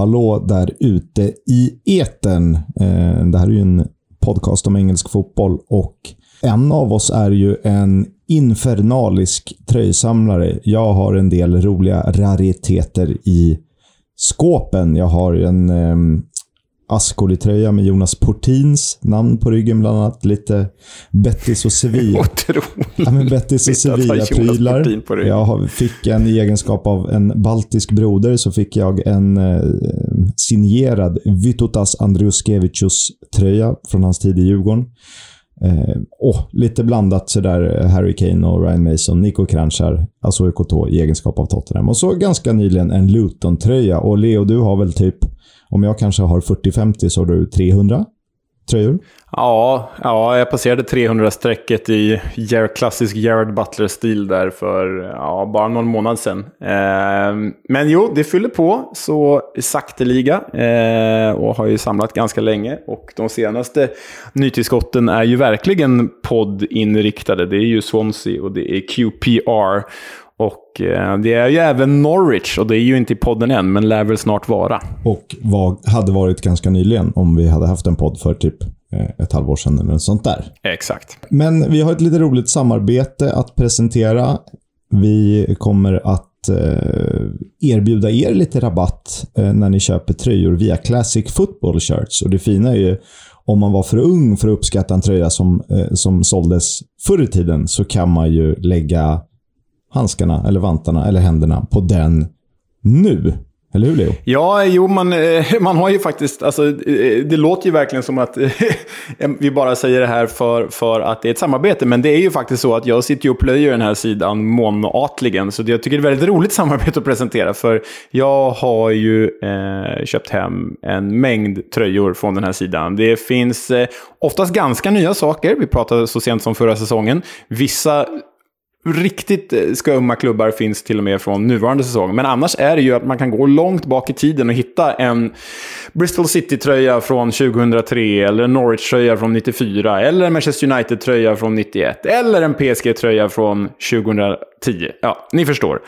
hallå där ute i eten. Eh, det här är ju en podcast om engelsk fotboll och en av oss är ju en infernalisk tröjsamlare. Jag har en del roliga rariteter i skåpen. Jag har en eh, Ascoli-tröja med Jonas Portins namn på ryggen bland annat. Lite Bettis och Sevilla. Ja, men Bettis och Sevilla-prylar. Jag fick en i egenskap av en baltisk broder så fick jag en eh, signerad Vytautas Andriuskevicius-tröja från hans tid i Djurgården. Eh, oh, lite blandat sådär Harry Kane och Ryan Mason, Nico Kranjčar, alltså EKT i egenskap av Tottenham. Och så ganska nyligen en Luton-tröja. Och Leo, du har väl typ om jag kanske har 40-50 så har du 300 tröjor? Ja, ja jag passerade 300-strecket i klassisk Jared Butler-stil där för ja, bara någon månad sedan. Eh, men jo, det fyller på så sakteliga eh, och har ju samlat ganska länge. Och de senaste nytillskotten är ju verkligen poddinriktade. Det är ju Swansea och det är QPR. Och eh, det är ju även Norwich, och det är ju inte i podden än, men lär väl snart vara. Och vad hade varit ganska nyligen om vi hade haft en podd för typ eh, ett halvår sedan eller något sånt där. Exakt. Men vi har ett lite roligt samarbete att presentera. Vi kommer att eh, erbjuda er lite rabatt när ni köper tröjor via Classic Football Shirts. Och det fina är ju om man var för ung för att uppskatta en tröja som, som såldes förr i tiden så kan man ju lägga handskarna, eller vantarna, eller händerna på den nu. Eller hur, Leo? Ja, jo, man, eh, man har ju faktiskt... Alltså, eh, det låter ju verkligen som att eh, vi bara säger det här för, för att det är ett samarbete. Men det är ju faktiskt så att jag sitter ju och plöjer den här sidan månatligen. Så jag tycker det är ett väldigt roligt samarbete att presentera. För jag har ju eh, köpt hem en mängd tröjor från den här sidan. Det finns eh, oftast ganska nya saker. Vi pratade så sent som förra säsongen. Vissa Riktigt eh, skumma klubbar finns till och med från nuvarande säsong. Men annars är det ju att man kan gå långt bak i tiden och hitta en Bristol City-tröja från 2003, eller en Norwich-tröja från 94, eller en Manchester United-tröja från 91, eller en PSG-tröja från 2010. Ja, ni förstår.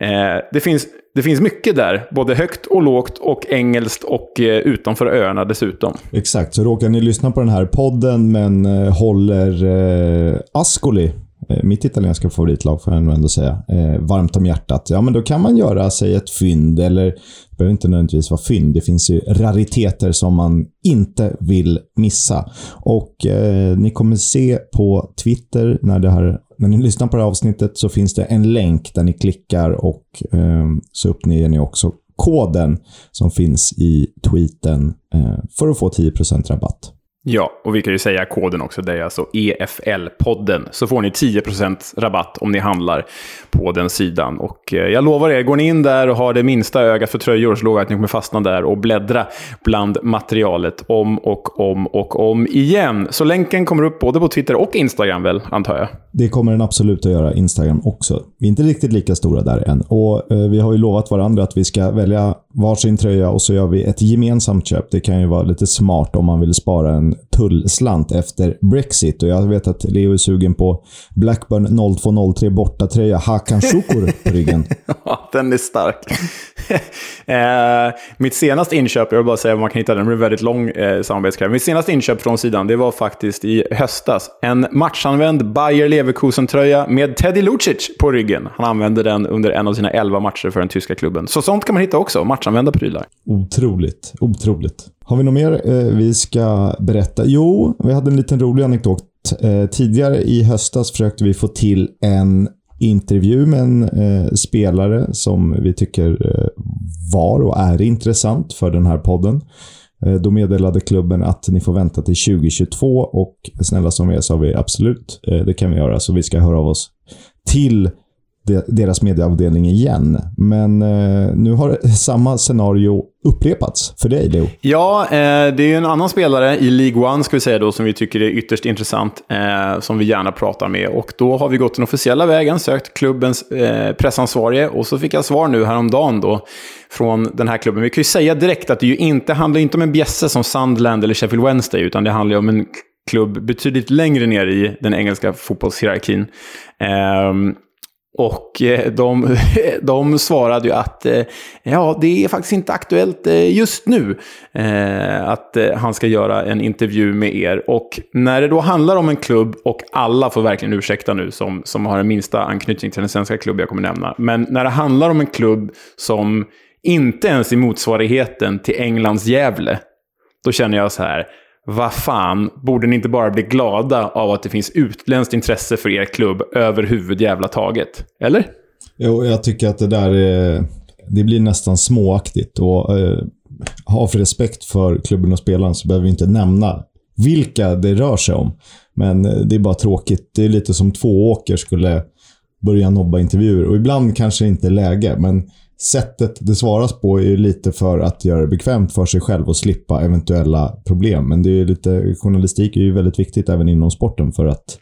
Eh, det, finns, det finns mycket där, både högt och lågt och engelskt och eh, utanför öarna dessutom. Exakt, så råkar ni lyssna på den här podden men eh, håller eh, Ascoli Eh, mitt italienska favoritlag får jag nog ändå säga, eh, varmt om hjärtat. Ja, men då kan man göra sig ett fynd, eller det behöver inte nödvändigtvis vara fynd. Det finns ju rariteter som man inte vill missa. Och eh, ni kommer se på Twitter när, det här, när ni lyssnar på det här avsnittet så finns det en länk där ni klickar och eh, så uppger ni också koden som finns i tweeten eh, för att få 10% rabatt. Ja, och vi kan ju säga koden också. Det är alltså EFL-podden. Så får ni 10% rabatt om ni handlar på den sidan. Och eh, jag lovar er, går ni in där och har det minsta ögat för tröjor så lovar jag att ni kommer fastna där och bläddra bland materialet om och om och om igen. Så länken kommer upp både på Twitter och Instagram väl, antar jag? Det kommer den absolut att göra. Instagram också. Vi är inte riktigt lika stora där än. Och eh, vi har ju lovat varandra att vi ska välja varsin tröja och så gör vi ett gemensamt köp. Det kan ju vara lite smart om man vill spara en tullslant efter Brexit. Och jag vet att Leo är sugen på Blackburn 0203 bortatröja Hakan Şukur på ryggen. ja, den är stark. eh, mitt senaste inköp, jag vill bara säga var man kan hitta den, det blir väldigt lång eh, samarbetskräv. Mitt senaste inköp från sidan, det var faktiskt i höstas. En matchanvänd Bayer Leverkusen-tröja med Teddy Lucic på ryggen. Han använde den under en av sina elva matcher för den tyska klubben. Så sånt kan man hitta också, matchanvända prylar. Otroligt, otroligt. Har vi något mer eh, vi ska berätta? Jo, vi hade en liten rolig anekdot. Eh, tidigare i höstas försökte vi få till en intervju med en eh, spelare som vi tycker eh, var och är intressant för den här podden. Eh, då meddelade klubben att ni får vänta till 2022 och snälla som vi är sa vi absolut, eh, det kan vi göra. Så vi ska höra av oss till deras medieavdelning igen. Men eh, nu har samma scenario upprepats för dig, Leo. Ja, eh, det är en annan spelare i League One, ska vi säga då, som vi tycker är ytterst intressant, eh, som vi gärna pratar med. Och då har vi gått den officiella vägen, sökt klubbens eh, pressansvarige, och så fick jag svar nu häromdagen då, från den här klubben. Vi kan ju säga direkt att det ju inte handlar inte om en bjässe som Sunderland eller Sheffield Wednesday, utan det handlar om en klubb betydligt längre ner i den engelska fotbollshierarkin. Ehm, och eh, de, de svarade ju att eh, ja, det är faktiskt inte aktuellt eh, just nu att han ska göra en intervju med er. Och när det då handlar om en klubb, och alla får verkligen ursäkta nu som, som har den minsta anknytning till den svenska klubb jag kommer nämna. Men när det handlar om en klubb som inte ens är motsvarigheten till Englands Gävle, då känner jag så här, vad fan, borde ni inte bara bli glada av att det finns utländskt intresse för er klubb över jävla taget? Eller? Jo, jag tycker att det där är, det blir nästan småaktigt. Och eh, av respekt för klubben och spelaren så behöver vi inte nämna vilka det rör sig om. Men eh, det är bara tråkigt. Det är lite som två åker skulle börja nobba intervjuer. Och ibland kanske det inte är läge, men sättet det svaras på är ju lite för att göra det bekvämt för sig själv och slippa eventuella problem. Men det är lite, journalistik är ju väldigt viktigt även inom sporten för att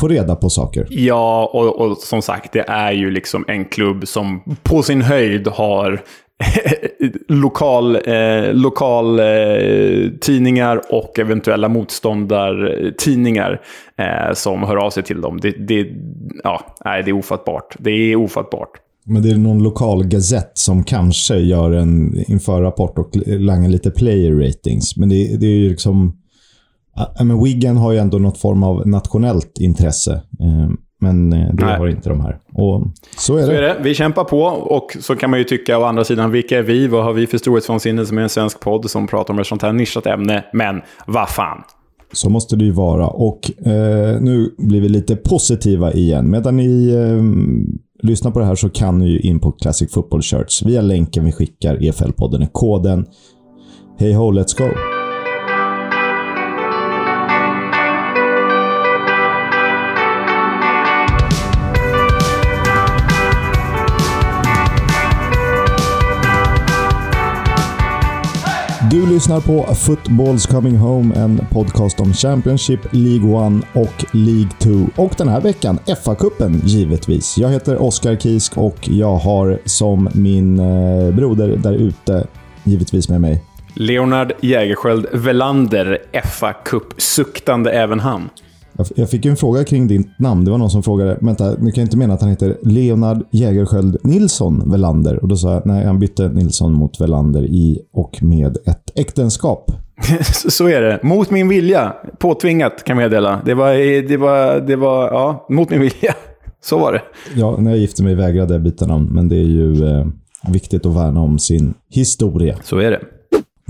få reda på saker. Ja, och, och som sagt, det är ju liksom en klubb som på sin höjd har lokal, eh, lokal eh, tidningar och eventuella motståndartidningar eh, som hör av sig till dem. Det, det, ja, nej, det är ofattbart. Det är ofattbart. Men det är någon lokal gazett som kanske gör en införrapport och langar lite player ratings. Men det, det är ju liksom... Ja, men Wigan har ju ändå något form av nationellt intresse. Eh, men eh, det Nej. har inte de här. Och så är, så det. är det. Vi kämpar på och så kan man ju tycka å andra sidan, vilka är vi? Vad har vi för storhetsvansinne som är en svensk podd som pratar om ett sånt här nischat ämne? Men vad fan. Så måste det ju vara. Och eh, nu blir vi lite positiva igen. Medan ni eh, lyssnar på det här så kan ni ju in på Classic Football Shirts via länken vi skickar. EFL-podden är koden. Hej ho, let's go! Du lyssnar på Football's Coming Home, en podcast om Championship, League 1 och League 2. Och den här veckan FA-cupen givetvis. Jag heter Oskar Kisk och jag har som min eh, broder där ute givetvis med mig Leonard Jägerskiöld Velander, FA-cup-suktande även han. Jag fick en fråga kring ditt namn. Det var någon som frågade, vänta, ni kan inte mena att han heter Leonard Jägerskiöld Nilsson Velander? Och då sa jag, nej, han bytte Nilsson mot Velander i och med ett äktenskap. Så är det. Mot min vilja. Påtvingat kan jag meddela. Det var, det var, det var, ja, mot min vilja. Så var det. Ja, när jag gifte mig vägrade jag byta namn, men det är ju eh, viktigt att värna om sin historia. Så är det.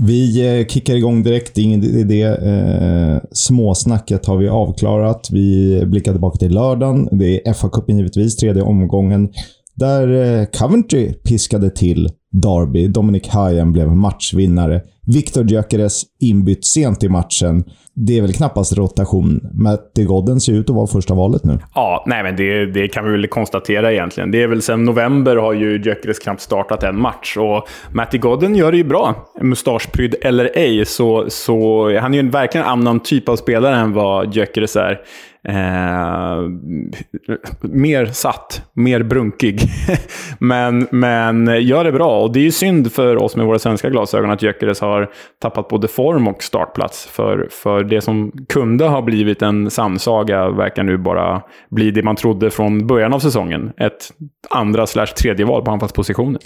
Vi eh, kickar igång direkt, ingen idé. Eh, småsnacket har vi avklarat. Vi blickar tillbaka till lördagen. Det är FA-cupen givetvis, tredje omgången. Där eh, Coventry piskade till Derby. Dominic Hayen blev matchvinnare. Victor Gyökeres inbytt sent i matchen det är väl knappast rotation. Matty Godden ser ut att vara första valet nu. Ja, nej men det, det kan vi väl konstatera egentligen. Det är väl sen november har ju Gyökeres knappt startat en match. Och Matti Godden gör det ju bra. Mustaschprydd eller ej, så, så han är ju verkligen en annan typ av spelare än vad Gyökeres är. Eh, mer satt, mer brunkig. men, men gör det bra. Och det är ju synd för oss med våra svenska glasögon att Gyökeres har tappat både form och startplats. För, för det som kunde ha blivit en samsaga verkar nu bara bli det man trodde från början av säsongen. Ett andra slash tredje val på anfallspositionen.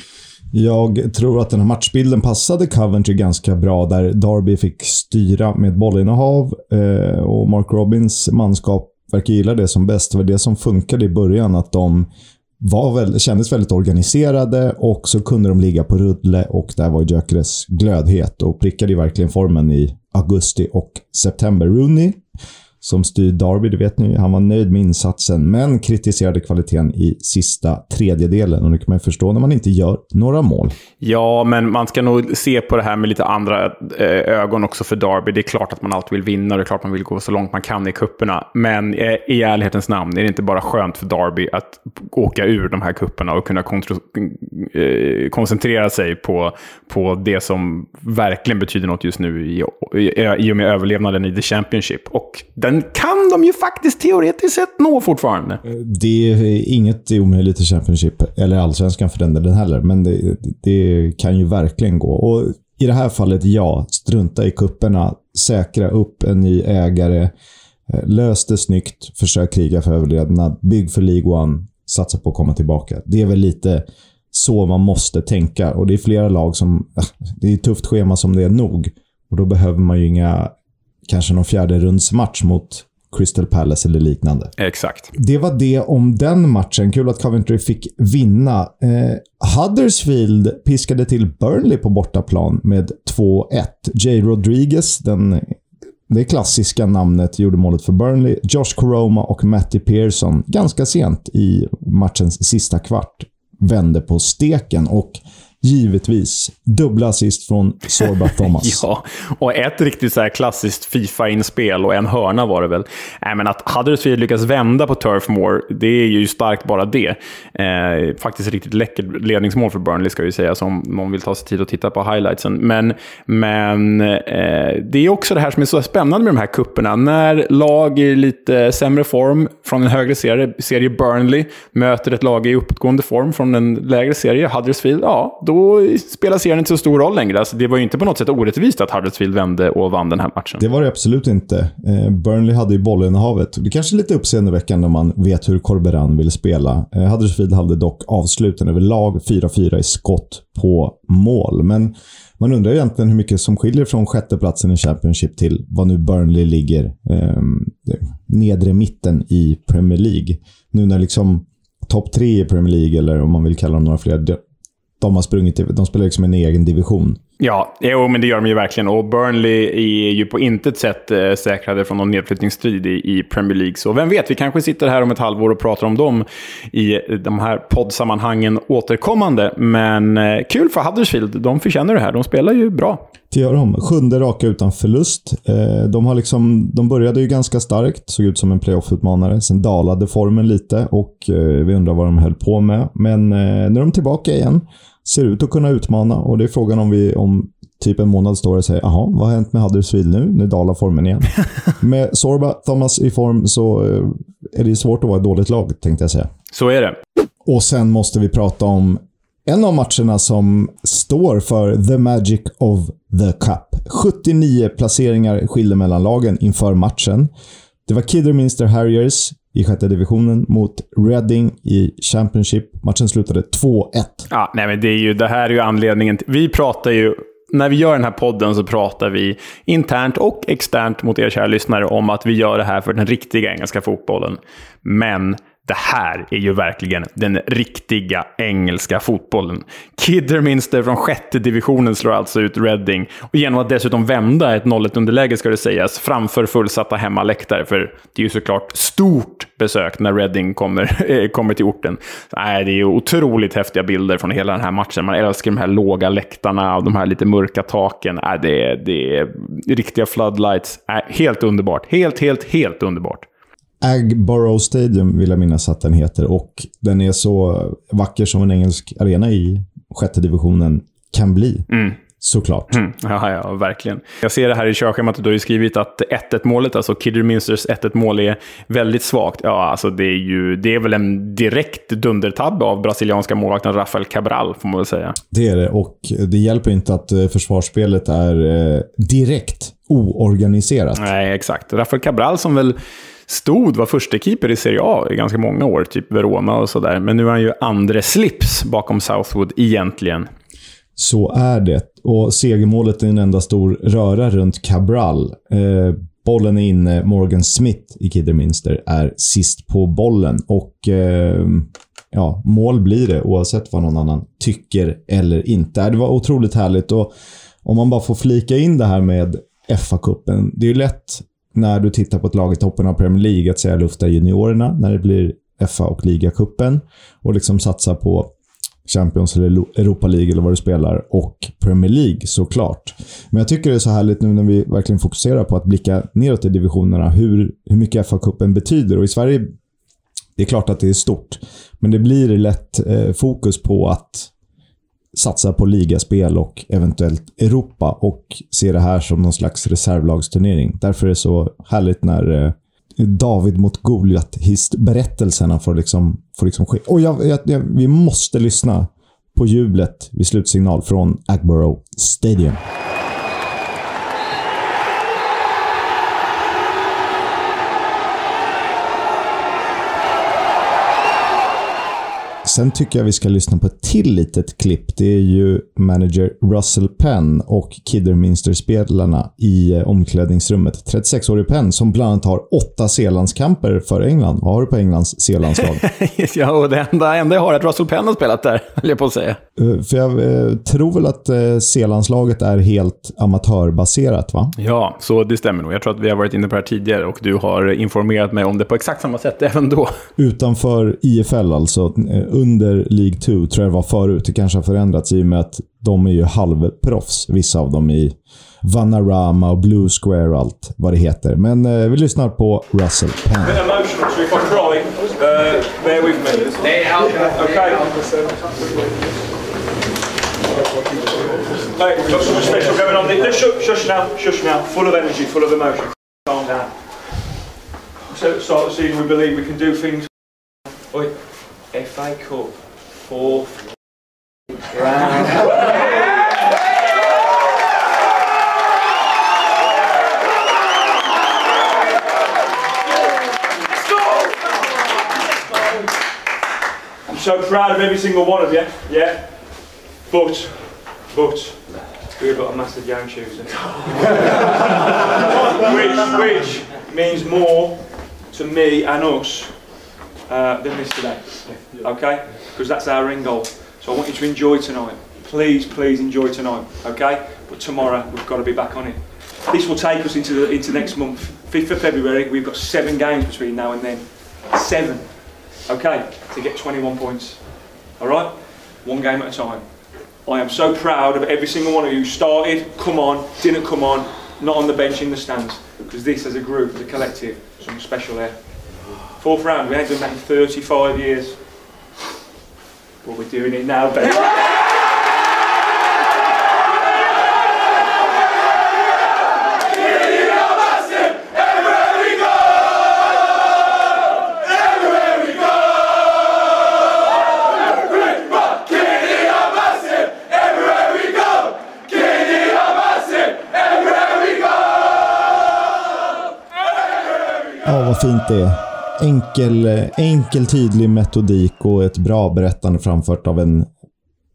Jag tror att den här matchbilden passade Coventry ganska bra där Darby fick styra med bollinnehav eh, och Mark Robins manskap verkar gilla det som bäst. Det var det som funkade i början, att de var väl, kändes väldigt organiserade och så kunde de ligga på rulle och där var Gyökeres glödhet och prickade verkligen formen i augusti och september. Rooney som styr Derby, det vet ni. Han var nöjd med insatsen, men kritiserade kvaliteten i sista tredjedelen. Och det kan man ju förstå när man inte gör några mål. Ja, men man ska nog se på det här med lite andra eh, ögon också för Derby. Det är klart att man alltid vill vinna och det är klart man vill gå så långt man kan i kupperna. Men eh, i ärlighetens namn är det inte bara skönt för Derby att åka ur de här kupperna och kunna eh, koncentrera sig på, på det som verkligen betyder något just nu i, i, i och med överlevnaden i The Championship. Och den den kan de ju faktiskt teoretiskt sett nå fortfarande. Eh, det är inget omöjligt i Championship, eller Allsvenskan för den delen heller, men det, det kan ju verkligen gå. Och i det här fallet, ja. Strunta i kupperna, säkra upp en ny ägare, eh, lös det snyggt, försök kriga för överlevnad, bygg för League One satsa på att komma tillbaka. Det är väl lite så man måste tänka. Och det är flera lag som... Det är ett tufft schema som det är nog. Och då behöver man ju inga... Kanske någon fjärde rundsmatch mot Crystal Palace eller liknande. Exakt. Det var det om den matchen. Kul att Coventry fick vinna. Eh, Huddersfield piskade till Burnley på bortaplan med 2-1. Jay Rodriguez, den, det klassiska namnet, gjorde målet för Burnley. Josh Koroma och Matty Pearson, ganska sent i matchens sista kvart, vände på steken. Och givetvis dubbla assist från Sorba Thomas. ja, och ett riktigt så här klassiskt Fifa-inspel och en hörna var det väl. Äh, men att Huddersfield lyckas vända på Turf Moor, det är ju starkt bara det. Eh, faktiskt riktigt läckert ledningsmål för Burnley, ska jag säga, om någon vill ta sig tid att titta på highlightsen. Men, men eh, det är också det här som är så spännande med de här kupperna. När lag i lite sämre form från en högre serie, serie Burnley, möter ett lag i uppgående form från en lägre serie, Huddersfield, ja, då då spelar serien inte så stor roll längre. Alltså, det var ju inte på något sätt orättvist att Huddersfield vände och vann den här matchen. Det var det absolut inte. Eh, Burnley hade ju bollinnehavet. Det kanske är lite uppseendeväckande om man vet hur Corberan vill spela. Eh, Huddersfield hade dock avsluten överlag 4-4 i skott på mål. Men man undrar egentligen hur mycket som skiljer från sjätteplatsen i Championship till vad nu Burnley ligger eh, nedre mitten i Premier League. Nu när liksom topp tre i Premier League, eller om man vill kalla dem några fler, de har sprungit, de spelar liksom en egen division. Ja, jo, men det gör de ju verkligen. Och Burnley är ju på intet sätt eh, säkrade från någon nedflyttningsstrid i, i, Premier League. Så vem vet, vi kanske sitter här om ett halvår och pratar om dem i de här poddsammanhangen återkommande. Men eh, kul för Huddersfield. De förtjänar det här. De spelar ju bra. Det gör de. Sjunde raka utan förlust. Eh, de, har liksom, de började ju ganska starkt, såg ut som en playoff-utmanare. Sen dalade formen lite och eh, vi undrar vad de höll på med. Men eh, nu är de tillbaka igen ser ut att kunna utmana och det är frågan om vi om typ en månad står och säger jaha, vad har hänt med Huddersfield nu? Nu dalar formen igen. med Sorba Thomas i form så eh, är det svårt att vara ett dåligt lag, tänkte jag säga. Så är det. Och sen måste vi prata om en av matcherna som står för the magic of the cup. 79 placeringar skilde mellan lagen inför matchen. Det var Kidderminster Harriers i sjätte divisionen mot Reading i Championship. Matchen slutade 2-1. Ja, nej, men det, är ju, det här är ju anledningen. Till, vi pratar ju när vi gör den här podden så pratar vi internt och externt mot er kära lyssnare om att vi gör det här för den riktiga engelska fotbollen. Men det här är ju verkligen den riktiga engelska fotbollen. Kidderminster från sjätte divisionen slår alltså ut Reading. Och genom att dessutom vända ett 0-1 underläge, ska det sägas, framför fullsatta hemmaläktare. För det är ju såklart stort besök när Reading kommer, eh, kommer till orten. Nej, det är ju otroligt häftiga bilder från hela den här matchen. Man älskar de här låga läktarna och de här lite mörka taken. Nej, det, är, det är riktiga floodlights. Nej, helt underbart. Helt, helt, helt underbart. Agborough Stadium vill jag minnas att den heter och den är så vacker som en engelsk arena i sjätte divisionen kan bli. Mm. Såklart. Mm, ja, ja, verkligen. Jag ser det här i körschemat du har ju skrivit att 1-1 målet, alltså Kidderminsters 1-1 mål, är väldigt svagt. Ja, alltså det är ju det är väl en direkt dundertabbe av brasilianska målvakten Rafael Cabral, får man väl säga. Det är det, och det hjälper inte att eh, försvarsspelet är eh, direkt oorganiserat. Nej, exakt. Rafael Cabral som väl stod, var första keeper i Serie A i ganska många år, typ Verona och sådär. Men nu är han ju andre slips bakom Southwood egentligen. Så är det. Och segermålet är en enda stor röra runt Cabral. Eh, bollen är inne. Morgan Smith i Kidderminster är sist på bollen. Och eh, ja, mål blir det oavsett vad någon annan tycker eller inte. Det var otroligt härligt. Och om man bara får flika in det här med FA-cupen. Det är ju lätt när du tittar på ett lag i toppen av Premier League att säga lufta juniorerna när det blir FA och ligacupen och liksom satsa på Champions eller Europa League eller vad du spelar och Premier League såklart. Men jag tycker det är så härligt nu när vi verkligen fokuserar på att blicka neråt i divisionerna hur, hur mycket FA-cupen betyder. Och i Sverige, det är klart att det är stort, men det blir lätt eh, fokus på att satsa på ligaspel och eventuellt Europa och se det här som någon slags reservlagsturnering. Därför är det så härligt när eh, David mot Goliat-berättelserna får liksom, får liksom ske. Och jag, jag, jag, vi måste lyssna på jublet vid slutsignal från Agborough Stadium. Sen tycker jag vi ska lyssna på ett till litet klipp. Det är ju manager Russell Penn och Kidderminster-spelarna i eh, omklädningsrummet. 36-årig Penn som bland annat har åtta C-landskamper för England. Vad har du på Englands C-landslag? ja, och det enda, enda jag har är att Russell Penn har spelat där, höll jag på att säga. Uh, för jag uh, tror väl att uh, C-landslaget är helt amatörbaserat, va? Ja, så det stämmer nog. Jag tror att vi har varit inne på det här tidigare och du har informerat mig om det på exakt samma sätt även då. Utanför IFL alltså, under League 2 tror jag det var förut. Det kanske har förändrats i och med att de är ju halvproffs, vissa av dem i Vanarama och Blue Square och allt vad det heter. Men eh, vi lyssnar på Russell Penn. bit emotional, so if I cry, uh, bear with me. Okay. Mate, we've got something special going on. Let's shush, shush now, shush now. Full of energy, full of emotion. Calm down. So at the start of the season, we believe we can do things. Oi, FA Cup, fourth round. I'm so proud of every single one of you, yeah. But, but, we've got a massive young Tuesday. which, which means more to me and us uh, than this today. Okay? Because that's our end goal. So I want you to enjoy tonight. Please, please enjoy tonight. Okay? But tomorrow we've got to be back on it. This will take us into the, into next month. 5th of February, we've got seven games between now and then. Seven. Okay? To get 21 points. Alright? One game at a time. I am so proud of every single one of you started, come on, didn't come on, not on the bench in the stands. Because this as a group, as a collective, something special there. Fourth round, we ain't done that in 35 years. But we're doing it now, vad fint det. Enkel, enkel, tydlig metodik och ett bra berättande framfört av en,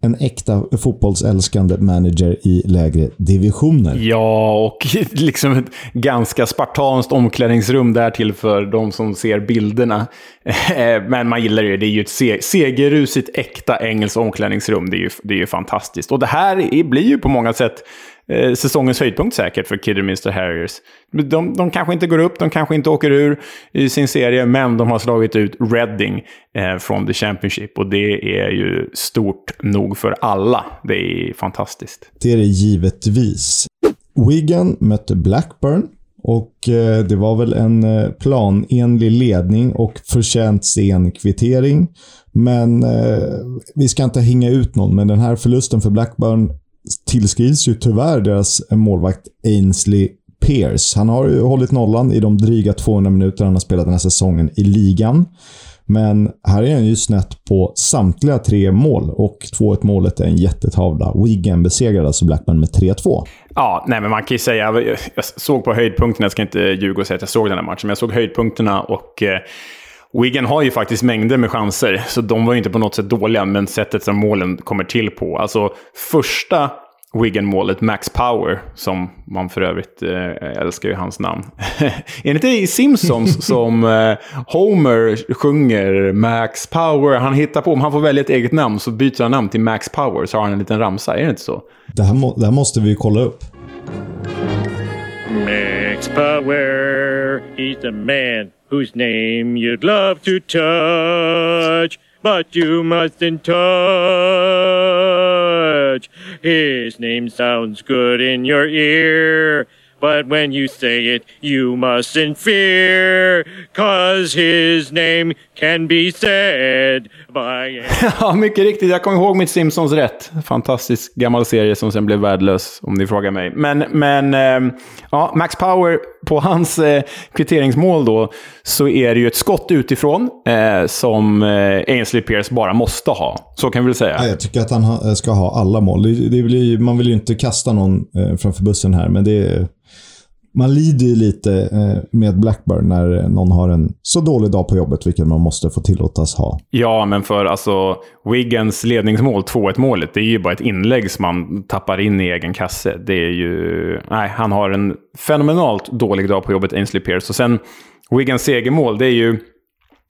en äkta fotbollsälskande manager i lägre divisioner. Ja, och liksom ett ganska spartanskt omklädningsrum därtill för de som ser bilderna. Eh, men man gillar det ju. Det är ju ett segerrusigt, äkta engelskt omklädningsrum. Det är, ju, det är ju fantastiskt. Och det här blir ju på många sätt eh, säsongens höjdpunkt säkert för Kidderminster Harriers. De, de kanske inte går upp, de kanske inte åker ur i sin serie, men de har slagit ut Reading eh, från The Championship. Och det är ju stort nog för alla. Det är fantastiskt. Det är det givetvis. Wigan mötte Blackburn. Och eh, det var väl en eh, planenlig ledning och förtjänt sen kvittering. Men eh, vi ska inte hänga ut någon, men den här förlusten för Blackburn tillskrivs ju tyvärr deras målvakt Ainsley Pierce. Han har ju hållit nollan i de dryga 200 minuter han har spelat den här säsongen i ligan. Men här är han ju snett på samtliga tre mål och 2-1 målet är en jättetavla. Wigan besegrade alltså Blackburn med 3-2. Ja, nej men man kan ju säga, jag såg på höjdpunkterna, jag ska inte ljuga och säga att jag såg den här matchen, men jag såg höjdpunkterna och eh, Wigan har ju faktiskt mängder med chanser, så de var ju inte på något sätt dåliga, men sättet som målen kommer till på. Alltså första Wigan-målet, Max Power, som man för övrigt eh, älskar ju hans namn. är det inte i Simpsons som eh, Homer sjunger Max Power? Han hittar på, om han får välja ett eget namn så byter han namn till Max Power, så har han en liten ramsa. Är det inte så? Det här, må, det här måste vi kolla upp. Max Power, he's the man whose name you'd love to touch, but you mustn't touch. His name sounds good in your ear, but when you say it, you mustn't fear, cause his name can be said by... ja, mycket riktigt. Jag kommer ihåg mitt Simpsons rätt. Fantastisk gammal serie som sen blev värdelös, om ni frågar mig. Men, men eh, ja, Max Power, på hans eh, kvitteringsmål då, så är det ju ett skott utifrån eh, som eh, Ainsley Pierce bara måste ha. Så kan vi väl säga. Ja, jag tycker att han ha, ska ha alla mål. Det, det blir, man vill ju inte kasta någon eh, framför bussen här, men det är man lider ju lite eh, med Blackburn när eh, någon har en så dålig dag på jobbet, vilket man måste få tillåtas ha. Ja, men för alltså Wiggins ledningsmål, 2-1 målet, det är ju bara ett inlägg som man tappar in i egen kasse. Det är ju... Nej, han har en fenomenalt dålig dag på jobbet, Ainsley Pierce. Och sen Wiggins segermål, det är ju...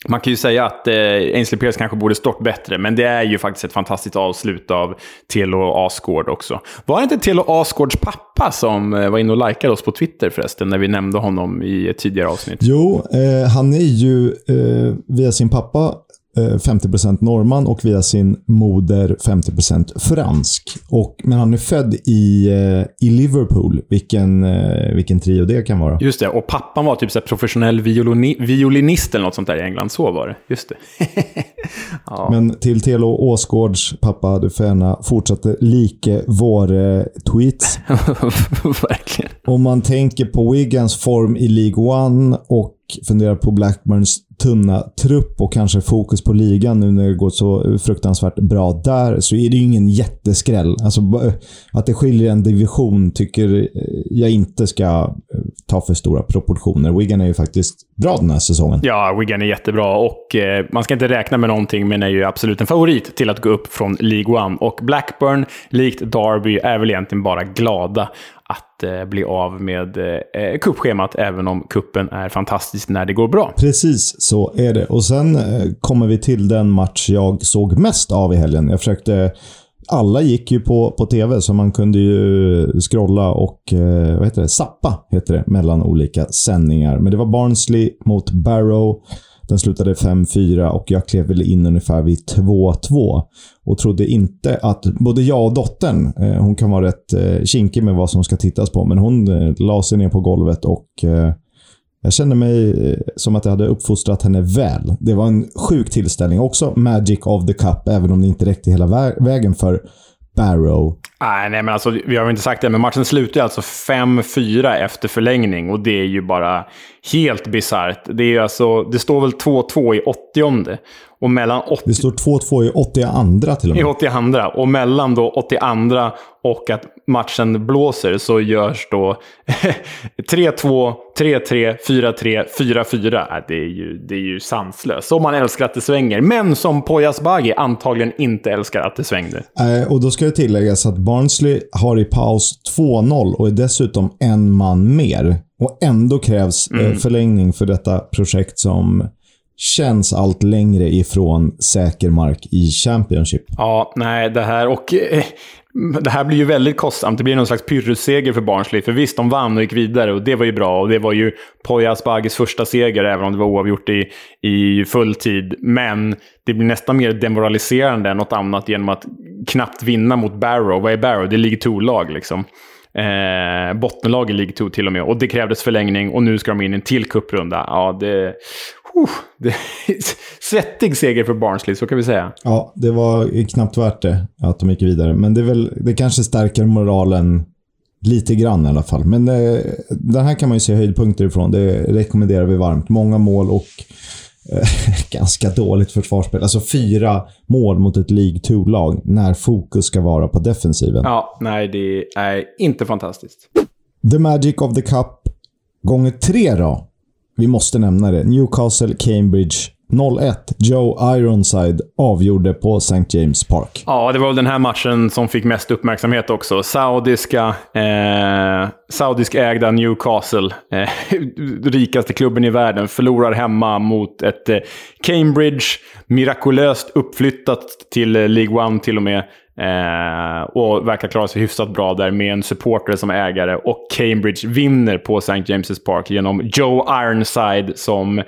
Man kan ju säga att eh, Ainsley Pierce kanske borde stått bättre, men det är ju faktiskt ett fantastiskt avslut av Telo Asgård också. Var det inte Telo Asgårds pappa som eh, var inne och likade oss på Twitter förresten, när vi nämnde honom i ett tidigare avsnitt? Jo, eh, han är ju eh, via sin pappa 50% eh, norrman och via sin moder 50% fransk. Och, men han är född i, eh, i Liverpool. Vilken, eh, vilken trio det kan vara. Just det, och pappan var typ så professionell violini, violinist eller något sånt där i England. Så var det. Just det. ja. Men till Telo Åsgårds pappa du Dufena fortsatte like våra tweets. Verkligen. Om man tänker på Wiggans form i League One och funderar på Blackburns tunna trupp och kanske fokus på ligan nu när det går så fruktansvärt bra där, så är det ju ingen jätteskräll. Alltså, att det skiljer en division tycker jag inte ska eh, ta för stora proportioner. Wigan är ju faktiskt bra den här säsongen. Ja, Wigan är jättebra och eh, man ska inte räkna med någonting, men är ju absolut en favorit till att gå upp från League One. Och Blackburn, likt Derby, är väl egentligen bara glada Eh, bli av med eh, eh, kuppschemat, även om kuppen är fantastisk när det går bra. Precis så är det. Och sen eh, kommer vi till den match jag såg mest av i helgen. Jag försökte alla gick ju på, på tv, så man kunde ju scrolla och eh, vad heter det? sappa heter det, mellan olika sändningar. Men det var Barnsley mot Barrow. Den slutade 5-4 och jag klev väl in ungefär vid 2-2. Och trodde inte att... Både jag och dottern, eh, hon kan vara rätt eh, kinkig med vad som ska tittas på, men hon eh, la sig ner på golvet och eh, jag kände mig eh, som att jag hade uppfostrat henne väl. Det var en sjuk tillställning. Också Magic of the Cup, även om det inte räckte hela vä vägen för Barrow. Nej, nej, men alltså, vi har väl inte sagt det, men matchen slutar alltså 5-4 efter förlängning och det är ju bara helt bisarrt. Det, alltså, det står väl 2-2 i 80 och mellan 80... Det står 2-2 i 82 till och med. I 82 och mellan då 82 och att matchen blåser så görs då 3-2, 3-3, 4-3, 4-4. Det är ju, det är ju sanslöst. Så man älskar att det svänger. Men som Poyas Bagi antagligen inte älskar att det svängde. Äh, och då ska det tilläggas att Barnsley har i paus 2-0 och är dessutom en man mer. Och ändå krävs eh, mm. förlängning för detta projekt som känns allt längre ifrån säker mark i Championship. Ja, nej, det här och... Eh, det här blir ju väldigt kostsamt. Det blir någon slags pyrrusseger för Barnsley. För visst, de vann och gick vidare och det var ju bra. Och det var ju Poya Asbagis första seger, även om det var oavgjort i, i full tid. Men det blir nästan mer demoraliserande än något annat genom att knappt vinna mot Barrow. Vad är Barrow? Det är League 2-lag liksom. Eh, bottenlag i League 2 till och med. Och det krävdes förlängning och nu ska de in i en till cuprunda. Ja, det... Uh, det svettig seger för Barnsley, så kan vi säga. Ja, det var knappt värt det att de gick vidare. Men det, är väl, det kanske stärker moralen lite grann i alla fall. Men eh, den här kan man ju se höjdpunkter ifrån. Det rekommenderar vi varmt. Många mål och eh, ganska dåligt försvarsspel. Alltså fyra mål mot ett League 2-lag när fokus ska vara på defensiven. Ja, nej, det är inte fantastiskt. The Magic of the Cup gånger tre då. Vi måste nämna det. Newcastle, Cambridge 0-1. Joe Ironside avgjorde på St. James Park. Ja, det var väl den här matchen som fick mest uppmärksamhet också. Saudiska, eh, saudisk ägda Newcastle, eh, rikaste klubben i världen, förlorar hemma mot ett eh, Cambridge, mirakulöst uppflyttat till eh, League One till och med. Eh, och verkar klara sig hyfsat bra där med en supporter som ägare. Och Cambridge vinner på St. James' Park genom Joe Ironside som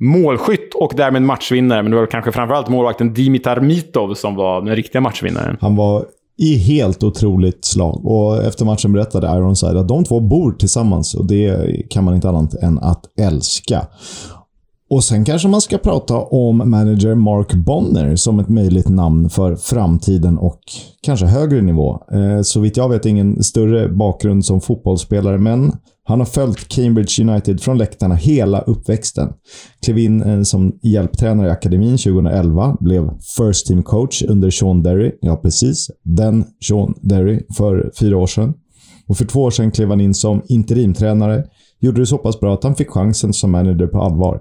målskytt och därmed matchvinnare. Men det var kanske framförallt målvakten Dimitar Mitov som var den riktiga matchvinnaren. Han var i helt otroligt slag. Och efter matchen berättade Ironside att de två bor tillsammans och det kan man inte annat än att älska. Och sen kanske man ska prata om manager Mark Bonner som ett möjligt namn för framtiden och kanske högre nivå. Eh, så vitt jag vet ingen större bakgrund som fotbollsspelare, men han har följt Cambridge United från läktarna hela uppväxten. Klev in eh, som hjälptränare i akademin 2011, blev First Team Coach under Sean Derry. Ja, precis. Den Sean Derry för fyra år sedan. Och för två år sedan klev han in som interimtränare. Gjorde det så pass bra att han fick chansen som manager på allvar.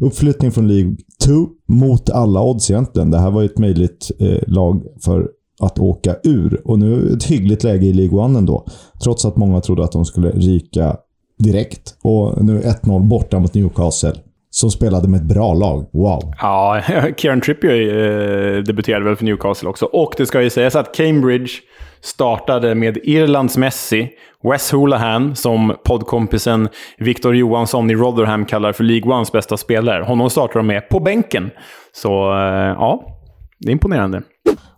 Uppflyttning från League 2 mot alla odds egentligen. Det här var ju ett möjligt eh, lag för att åka ur. Och nu ett hyggligt läge i League 1 ändå. Trots att många trodde att de skulle ryka direkt. Och nu 1-0 borta mot Newcastle. Som spelade med ett bra lag. Wow. Ja, Kieran Trippier eh, debuterade väl för Newcastle också. Och det ska ju sägas att Cambridge startade med Irlands Messi, Wes Hoolahan, som poddkompisen Victor Johansson i Rotherham kallar för League Ones bästa spelare. Honom startar de med på bänken. Så eh, ja, det är imponerande.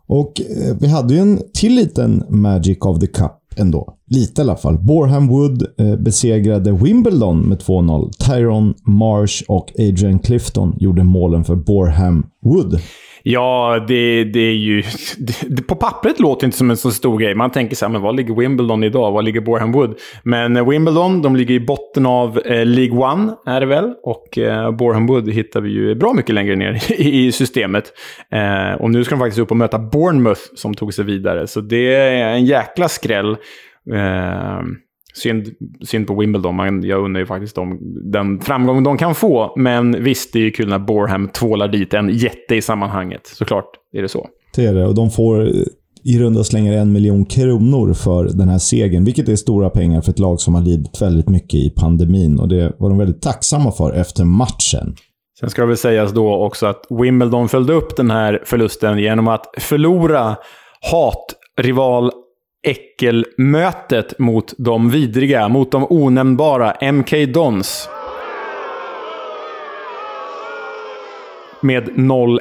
Och eh, vi hade ju en till liten Magic of the Cup ändå. Lite i alla fall. Boreham Wood eh, besegrade Wimbledon med 2-0. Tyrone Marsh och Adrian Clifton gjorde målen för Boreham Wood. Ja, det, det är ju... Det, på pappret låter det inte som en så stor grej. Man tänker så här, men var ligger Wimbledon idag? Var ligger Boreham Wood? Men eh, Wimbledon, de ligger i botten av eh, League One, är det väl? Och eh, Boreham Wood hittar vi ju bra mycket längre ner i, i systemet. Eh, och nu ska de faktiskt upp och möta Bournemouth, som tog sig vidare. Så det är en jäkla skräll. Eh, Synd, synd på Wimbledon, men jag undrar ju faktiskt om den framgång de kan få. Men visst, det är ju kul när Boreham tvålar dit en jätte i sammanhanget. Såklart är det så. Det är det, och de får i runda slängar en miljon kronor för den här segern, vilket är stora pengar för ett lag som har lidit väldigt mycket i pandemin. Och det var de väldigt tacksamma för efter matchen. Sen ska det väl sägas då också att Wimbledon följde upp den här förlusten genom att förlora hatrival äckelmötet mot de vidriga, mot de onämnbara MK Dons. Med 0-1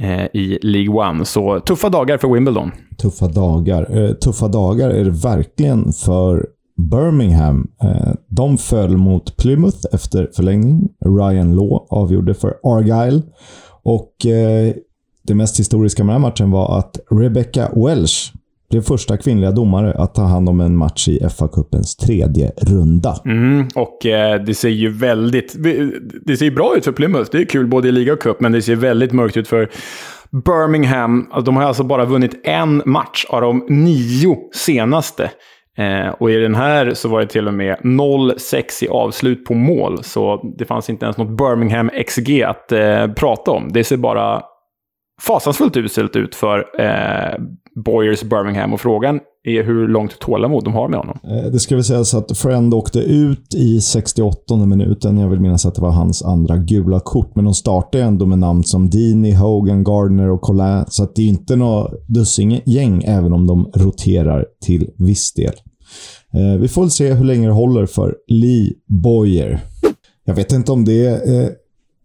eh, i League One. Så tuffa dagar för Wimbledon. Tuffa dagar. Eh, tuffa dagar är det verkligen för Birmingham. Eh, de föll mot Plymouth efter förlängning. Ryan Law avgjorde för Argyle. Och eh, det mest historiska med den här matchen var att Rebecca Welsh blev första kvinnliga domare att ta hand om en match i FA-cupens tredje runda. Mm, och eh, det ser ju väldigt... Det ser ju bra ut för Plymouth. Det är kul både i liga och cup, men det ser väldigt mörkt ut för Birmingham. Alltså, de har alltså bara vunnit en match av de nio senaste. Eh, och i den här så var det till och med 0-6 i avslut på mål. Så det fanns inte ens något Birmingham XG att eh, prata om. Det ser bara fasansfullt uselt ut för eh, Boyers Birmingham. Och frågan är hur långt tålamod de har med honom. Eh, det ska väl sägas att Friend åkte ut i 68 minuten. Jag vill minnas att det var hans andra gula kort. Men de startade ändå med namn som Dini, Hogan, Gardner och Collin. Så det är inte något dussingäng, även om de roterar till viss del. Eh, vi får väl se hur länge det håller för Lee Boyer. Jag vet inte om det är eh,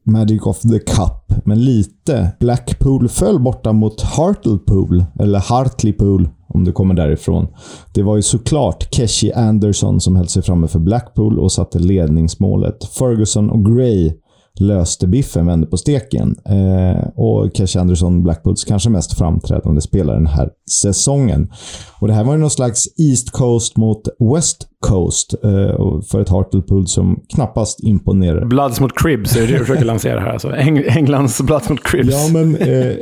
Magic of the Cup, men lite. Blackpool föll borta mot Hartlepool, eller Hartlepool om du kommer därifrån. Det var ju såklart Keshi Anderson som höll sig framme för Blackpool och satte ledningsmålet. Ferguson och Gray löste biffen, vände på steken. Eh, och Keshi Anderson, Blackpools kanske mest framträdande spelare den här säsongen. Och Det här var ju någon slags East Coast mot West Coast eh, för ett Hartlepool som knappast imponerar. Bloods mot Cribs är det du försöker lansera här. Alltså. Eng Englands Bloods mot Cribs. Ja, men eh,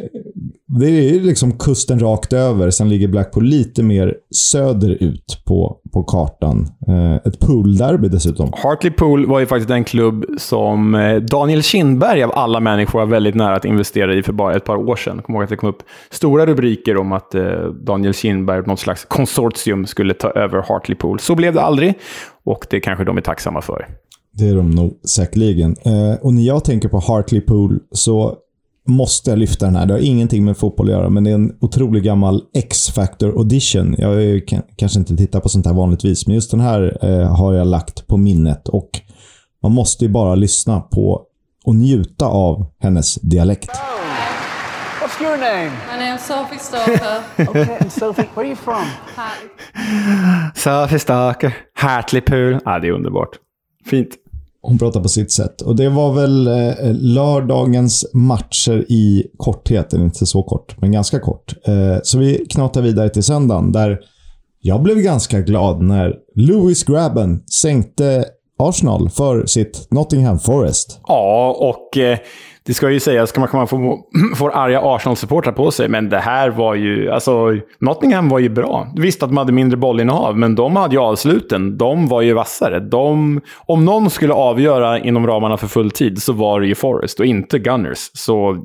det är liksom kusten rakt över. Sen ligger Blackpool lite mer söderut på, på kartan. Eh, ett poolderby dessutom. Hartlepool var ju faktiskt den klubb som eh, Daniel Kindberg av alla människor var väldigt nära att investera i för bara ett par år sedan. Jag kommer ihåg att det kom upp stora rubriker om att eh, Daniel Kindberg något slags konsortium skulle ta över Hartlepool. Så blev det aldrig och det kanske de är tacksamma för. Det är de nog säkerligen. Och när jag tänker på Hartlepool så måste jag lyfta den här. Det har ingenting med fotboll att göra, men det är en otroligt gammal X-Factor audition. Jag kanske inte tittat på sånt här vanligtvis, men just den här eh, har jag lagt på minnet. Och Man måste ju bara lyssna på och njuta av hennes dialekt. What's your name? My name's Sophie Stalker. Okay, and Sophie, where are you from? Hi. Sophie Starker, Hartlepool. Ja, det är underbart. Fint. Hon pratar på sitt sätt. Och det var väl eh, eh lördagens matcher i korthet. Inte så kort, men ganska kort. Eh, så vi knatar vidare till söndagen där jag blev ganska glad när Lewis Grabben sänkte Arsenal för sitt Nottingham Forest. Ja, och eh, det ska ju sägas, kan man, kan man få, få arga Arsenal-supportrar på sig, men det här var ju... Alltså, Nottingham var ju bra. Visst att de hade mindre bollinnehav, men de hade ju avsluten. De var ju vassare. De, om någon skulle avgöra inom ramarna för full tid så var det ju Forrest, och inte Gunners. Så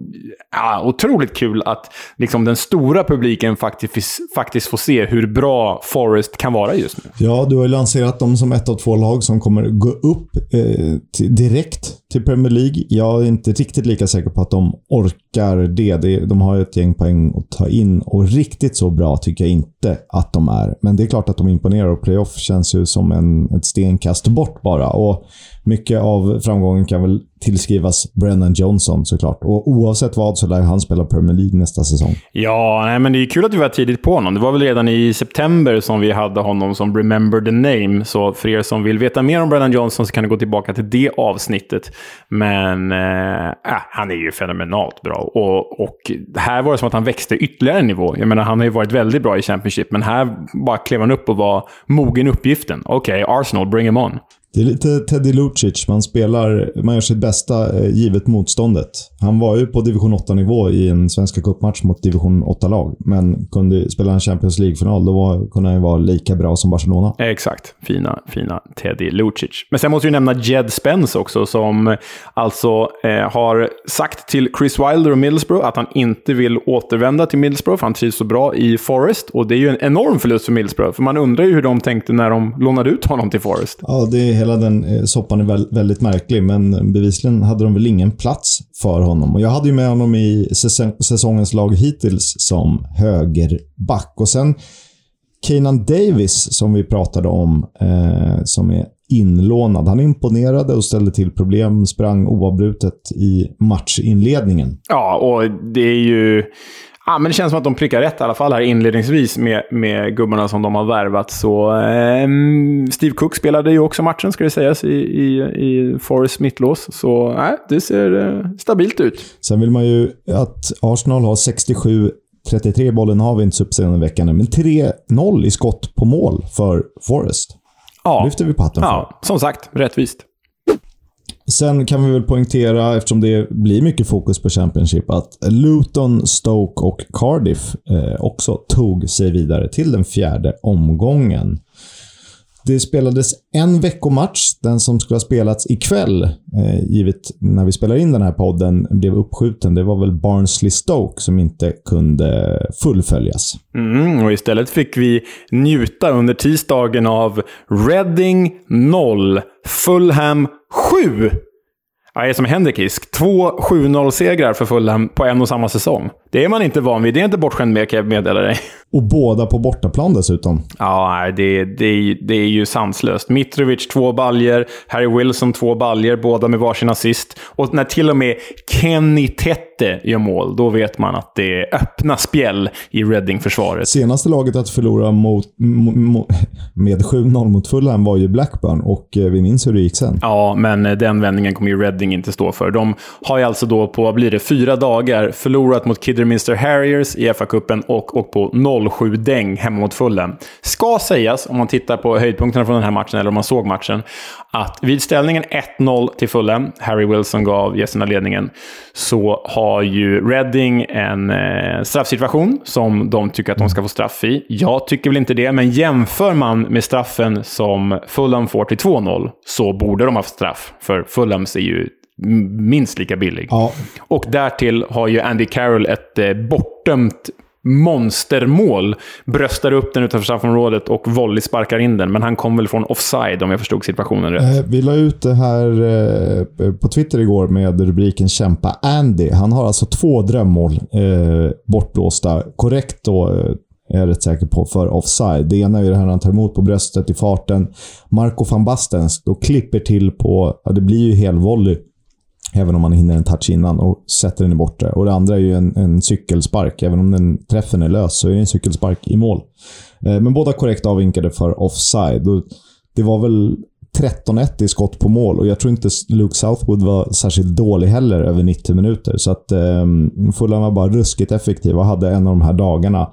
ja, otroligt kul att liksom, den stora publiken faktiskt, faktiskt får se hur bra Forrest kan vara just nu. Ja, du har ju lanserat dem som ett av två lag som kommer gå upp eh, direkt till Premier League. Jag är inte riktigt lika säker på att de orkar det. De har ju ett gäng poäng att ta in och riktigt så bra tycker jag inte att de är. Men det är klart att de imponerar och playoff känns ju som en, ett stenkast bort bara. Och mycket av framgången kan väl tillskrivas Brennan Johnson såklart. Och oavsett vad så lär han spela Premier League nästa säsong. Ja, nej, men det är kul att vi var tidigt på honom. Det var väl redan i september som vi hade honom som Remember the Name. Så för er som vill veta mer om Brennan Johnson så kan ni gå tillbaka till det avsnittet. Men eh, äh, han är ju fenomenalt bra. Och, och här var det som att han växte ytterligare en nivå. Jag menar, han har ju varit väldigt bra i Championship, men här bara klev han upp och var mogen uppgiften. Okej, okay, Arsenal, bring him on. Det är lite Teddy Lucic. Man spelar, man gör sitt bästa eh, givet motståndet. Han var ju på division 8-nivå i en Svenska cupmatch mot division 8-lag. Men kunde spela en Champions League-final, då var, kunde han ju vara lika bra som Barcelona. Exakt. Fina, fina Teddy Lucic. Men sen måste vi nämna Jed Spence också, som alltså eh, har sagt till Chris Wilder och Middlesbrough att han inte vill återvända till Middlesbrough, för han trivs så bra i Forest. Och det är ju en enorm förlust för Middlesbrough, för man undrar ju hur de tänkte när de lånade ut honom till Forest. Ja, det är hela den eh, soppan är väldigt märklig, men bevisligen hade de väl ingen plats för honom. Och jag hade ju med honom i säsongens lag hittills som högerback. Och sen Kanan Davis, som vi pratade om, eh, som är inlånad. Han imponerade och ställde till problem, sprang oavbrutet i matchinledningen. Ja, och det är ju... Ja, men det känns som att de prickar rätt i alla fall här inledningsvis med, med gubbarna som de har värvat. Så, eh, Steve Cook spelade ju också matchen, ska det sägas, i, i, i Forest mittlås. Så eh, det ser eh, stabilt ut. Sen vill man ju att Arsenal har 67 33 bollen har vi inte så uppseende veckan men 3-0 i skott på mål för Forest. Ja. lyfter vi på hatten för. Ja, som sagt, rättvist. Sen kan vi väl poängtera, eftersom det blir mycket fokus på Championship, att Luton, Stoke och Cardiff eh, också tog sig vidare till den fjärde omgången. Det spelades en veckomatch, den som skulle ha spelats ikväll, eh, givet när vi spelar in den här podden, blev uppskjuten. Det var väl Barnsley-Stoke som inte kunde fullföljas. Mm, och istället fick vi njuta under tisdagen av Reading 0, Fulham 7. Ja, det är som Henrikisk. Två 7-0-segrar för Fulham på en och samma säsong. Det är man inte van vid. Det är inte bortskämd med, kan jag meddela dig. Och båda på bortaplan dessutom. Ja, det, det, det är ju sanslöst. Mitrovic två baljer, Harry Wilson två baljer, båda med varsin assist. Och när till och med Kenny Tette gör mål, då vet man att det är öppna spjäll i Reading-försvaret. Senaste laget att förlora mot, med 7-0 mot Fulham var ju Blackburn och eh, vi minns hur det gick sen. Ja, men eh, den vändningen kommer ju Reading inte stå för. De har ju alltså då på, vad blir det, fyra dagar förlorat mot Kidderminster Harriers i FA-cupen och, och på 0-7-däng hemma mot Fulham. Ska sägas, om man tittar på höjdpunkterna från den här matchen, eller om man såg matchen, att vid ställningen 1-0 till Fulham, Harry Wilson gav gästerna ledningen, så har ju Reading en eh, straffsituation som de tycker att de ska få straff i. Jag tycker väl inte det, men jämför man med straffen som Fulham får till 2-0 så borde de ha haft straff, för Fulhams är ju minst lika billig. Ja. Och därtill har ju Andy Carroll ett eh, bortdömt monstermål. Bröstar upp den utanför straffområdet och volley sparkar in den. Men han kom väl från offside om jag förstod situationen rätt. Eh, vi la ut det här eh, på Twitter igår med rubriken “Kämpa Andy”. Han har alltså två drömmål eh, bortblåsta. Korrekt då är jag rätt säker på, för offside. Det ena är det här när han tar emot på bröstet i farten. Marco van Bastens då klipper till på, ja, det blir ju helvolley Även om man hinner en touch innan och sätter den i bortre. Och det andra är ju en, en cykelspark. Även om den träffen är lös så är det en cykelspark i mål. Eh, men båda korrekt avvinkade för offside. Och det var väl 13-1 i skott på mål och jag tror inte Luke Southwood var särskilt dålig heller över 90 minuter. Så att eh, Fulham var bara ruskigt effektiva och hade en av de här dagarna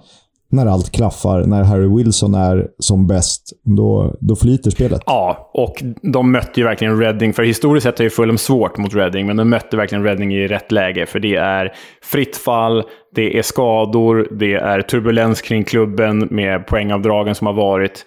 när allt klaffar, när Harry Wilson är som bäst, då, då flyter spelet. Ja, och de mötte ju verkligen Reading. För historiskt sett är ju Fulham svårt mot Reading, men de mötte verkligen Reading i rätt läge. För det är fritt fall, det är skador, det är turbulens kring klubben med poängavdragen som har varit.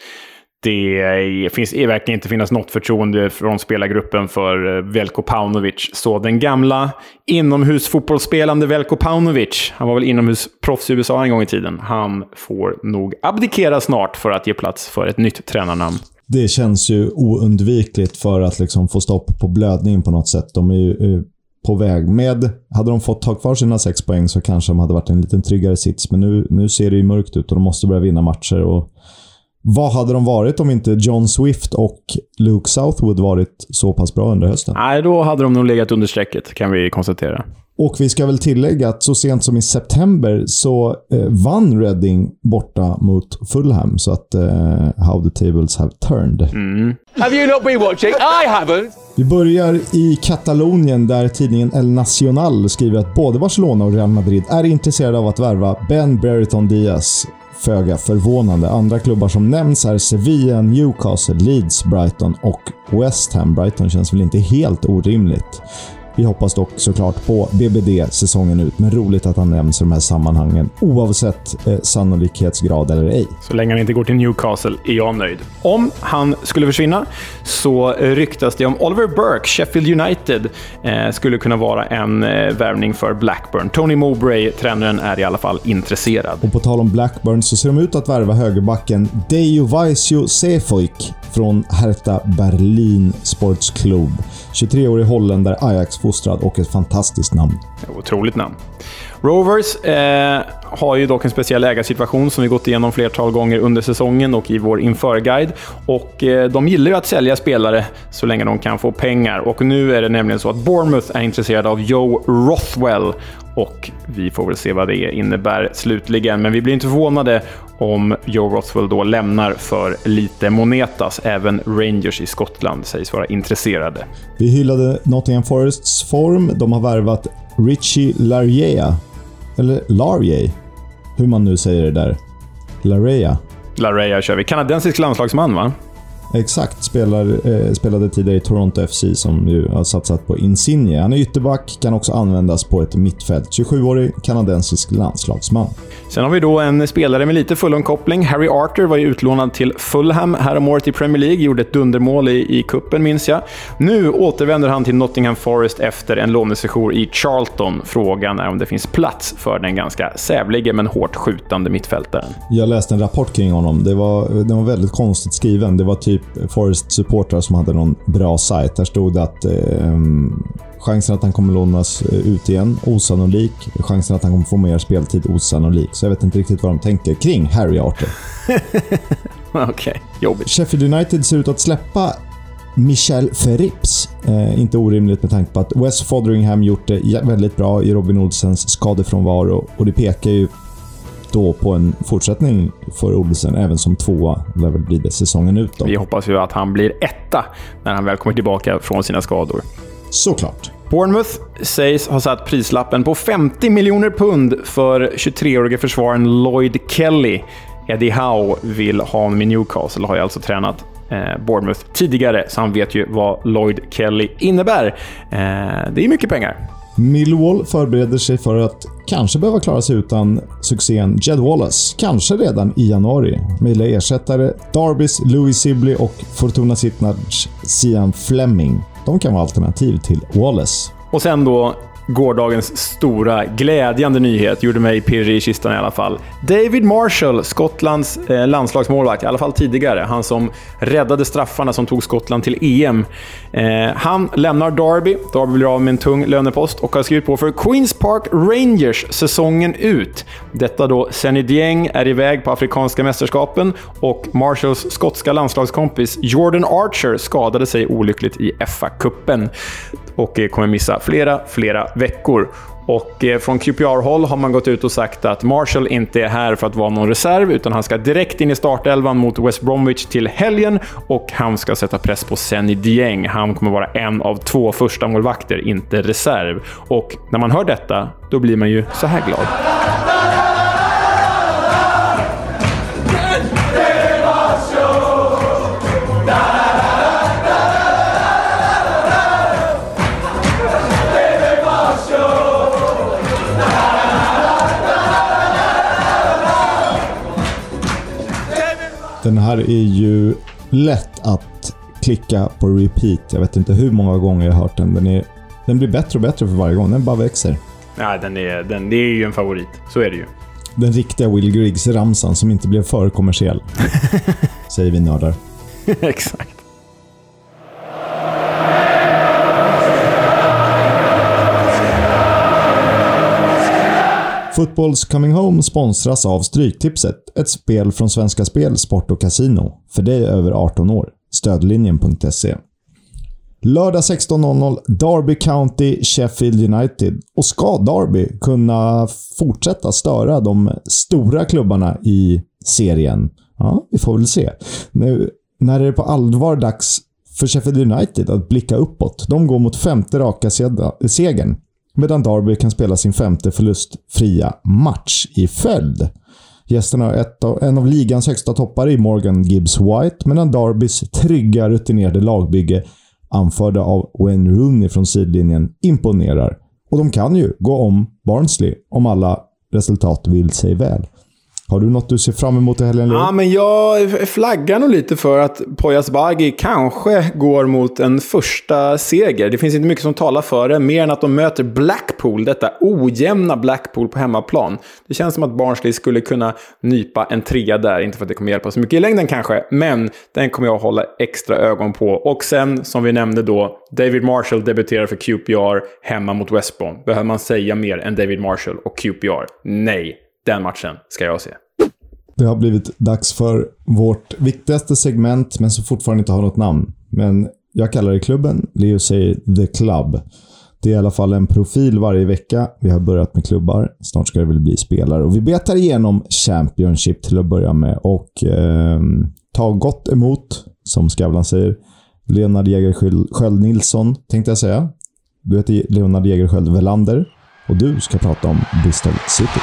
Det finns verkligen inte finnas något förtroende från spelargruppen för eh, Velko Paunovic. Så den gamla inomhusfotbollsspelande Velko Paunovic, han var väl inomhusproffs i USA en gång i tiden, han får nog abdikera snart för att ge plats för ett nytt tränarnamn. Det känns ju oundvikligt för att liksom få stopp på blödningen på något sätt. De är ju eh, på väg. Med, hade de fått ta kvar sina sex poäng så kanske de hade varit en lite tryggare sits. Men nu, nu ser det ju mörkt ut och de måste börja vinna matcher. Och vad hade de varit om inte John Swift och Luke Southwood varit så pass bra under hösten? Nej, då hade de nog legat under strecket, kan vi konstatera. Och vi ska väl tillägga att så sent som i september så eh, vann Reading borta mot Fulham. Så att eh, how the tables have turned. Mm. Have you not been watching? I haven't. Vi börjar i Katalonien där tidningen El Nacional skriver att både Barcelona och Real Madrid är intresserade av att värva Ben Brereton Diaz. Föga förvånande. Andra klubbar som nämns är Sevilla, Newcastle, Leeds, Brighton och West Ham. Brighton känns väl inte helt orimligt. Vi hoppas dock såklart på BBD säsongen ut, men roligt att han nämns i de här sammanhangen oavsett eh, sannolikhetsgrad eller ej. Så länge han inte går till Newcastle är jag nöjd. Om han skulle försvinna så ryktas det om Oliver Burke, Sheffield United, eh, skulle kunna vara en eh, värvning för Blackburn. Tony Mowbray, tränaren, är i alla fall intresserad. Och på tal om Blackburn så ser de ut att värva högerbacken Dejo Vaisio Sefoik från Hertha Berlin Sports Club. 23-årig holländare, Ajax-fostrad och ett fantastiskt namn. Otroligt namn. Rovers eh, har ju dock en speciell ägarsituation som vi gått igenom flertal gånger under säsongen och i vår införguide. Och eh, de gillar ju att sälja spelare så länge de kan få pengar. Och nu är det nämligen så att Bournemouth är intresserade av Joe Rothwell. Och vi får väl se vad det innebär slutligen. Men vi blir inte förvånade om Joe Rothwell då lämnar för lite monetas. Även Rangers i Skottland sägs vara intresserade. Vi hyllade Nottingham Forests form. De har värvat Richie Larriea. Eller Larrier. Hur man nu säger det där. Larea. Larea kör vi. Kanadensisk landslagsman, va? Exakt. Spelar, eh, spelade tidigare i Toronto FC som ju har satsat på Insigne. Han är ytterback, kan också användas på ett mittfält. 27-årig kanadensisk landslagsman. Sen har vi då en spelare med lite Fulham-koppling. Harry Arter var ju utlånad till Fulham häromåret i Premier League. Gjorde ett dundermål i, i kuppen minns jag. Nu återvänder han till Nottingham Forest efter en lånesession i Charlton. Frågan är om det finns plats för den ganska sävlige men hårt skjutande mittfältaren. Jag läste en rapport kring honom. Det var, den var väldigt konstigt skriven. Det var typ Forest-supportrar som hade någon bra sajt. Där stod det att eh, chansen att han kommer lånas eh, ut igen, osannolik. Chansen att han kommer få mer speltid, osannolik. Så jag vet inte riktigt vad de tänker kring Harry Arter. Okej, okay. jobbigt. Sheffield United ser ut att släppa Michel Ferrips. Eh, inte orimligt med tanke på att West Fotheringham gjort det väldigt bra i Robin Olsens skadefrånvaro och det pekar ju då på en fortsättning för Olsen, även som tvåa lär väl bli det säsongen ut. Då. Vi hoppas ju att han blir etta när han väl kommer tillbaka från sina skador. Såklart. Bournemouth sägs ha satt prislappen på 50 miljoner pund för 23-årige försvararen Lloyd Kelly. Eddie Howe vill ha honom i Newcastle, har ju alltså tränat eh, Bournemouth tidigare, så han vet ju vad Lloyd Kelly innebär. Eh, det är mycket pengar. Millwall förbereder sig för att kanske behöva klara sig utan succén Jed Wallace. Kanske redan i januari. Möjliga ersättare Darbys Louis Sibley och Fortuna Sittnards Sian Fleming. De kan vara alternativ till Wallace. Och sen då gårdagens stora glädjande nyhet gjorde mig pirrig i kistan i alla fall. David Marshall, Skottlands eh, landslagsmålvakt, i alla fall tidigare. Han som räddade straffarna som tog Skottland till EM. Eh, han lämnar Derby. Derby blir av med en tung lönepost och har skrivit på för Queens Park Rangers säsongen ut. Detta då Senny Dieng är iväg på Afrikanska mästerskapen och Marshalls skotska landslagskompis Jordan Archer skadade sig olyckligt i FA-cupen och eh, kommer missa flera, flera veckor. Och eh, från QPR-håll har man gått ut och sagt att Marshall inte är här för att vara någon reserv, utan han ska direkt in i startelvan mot West Bromwich till helgen och han ska sätta press på Senny Dieng. Han kommer vara en av två första målvakter, inte reserv. Och när man hör detta, då blir man ju så här glad. Den här är ju lätt att klicka på repeat. Jag vet inte hur många gånger jag har hört den. Den, är, den blir bättre och bättre för varje gång. Den bara växer. Nej, den är, den, det är ju en favorit. Så är det ju. Den riktiga Will Griggs-ramsan som inte blev för kommersiell. säger vi nördar. Exakt. Footballs Coming Home sponsras av Stryktipset, ett spel från Svenska Spel, Sport och Casino. För dig över 18 år. Stödlinjen.se. Lördag 16.00 Derby County Sheffield United. Och ska Derby kunna fortsätta störa de stora klubbarna i serien? Ja, vi får väl se. Nu, när är det på allvar dags för Sheffield United att blicka uppåt? De går mot femte raka segern medan Derby kan spela sin femte förlustfria match i följd. Gästerna har ett av, en av ligans högsta toppar i Morgan Gibbs White, medan Derbys trygga, rutinerade lagbygge, anförda av Wayne Rooney från sidlinjen, imponerar. Och de kan ju gå om Barnsley om alla resultat vill sig väl. Har du något du ser fram emot i helgen, Leo? Ja, men jag flaggar nog lite för att Poyas Bagi kanske går mot en första seger. Det finns inte mycket som talar för det, mer än att de möter Blackpool, detta ojämna Blackpool på hemmaplan. Det känns som att Barnsley skulle kunna nypa en trea där, inte för att det kommer hjälpa så mycket i längden kanske, men den kommer jag hålla extra ögon på. Och sen, som vi nämnde då, David Marshall debuterar för QPR hemma mot West Brom. Behöver man säga mer än David Marshall och QPR? Nej, den matchen ska jag se. Det har blivit dags för vårt viktigaste segment, men som fortfarande inte har något namn. Men jag kallar det klubben. Leo säger The Club. Det är i alla fall en profil varje vecka. Vi har börjat med klubbar. Snart ska det väl bli spelare. Och vi betar igenom Championship till att börja med. Och eh, ta gott emot, som Skavlan säger, Leonard Jägerskiöld Nilsson, tänkte jag säga. Du heter Leonard Jägerskiöld Velander. Och du ska prata om Bristol City.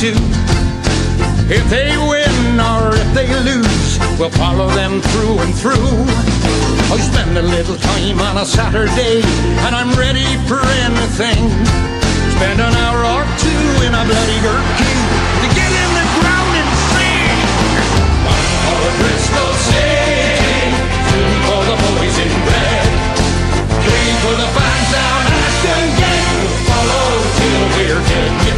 Too. If they win or if they lose, we'll follow them through and through. Oh, I spend a little time on a Saturday and I'm ready for anything. Spend an hour or two in a bloody gherkin to get in the ground and sing. One for Bristol City, two for the boys in red, three for the fans down Ashton Gate. Follow till we're dead, you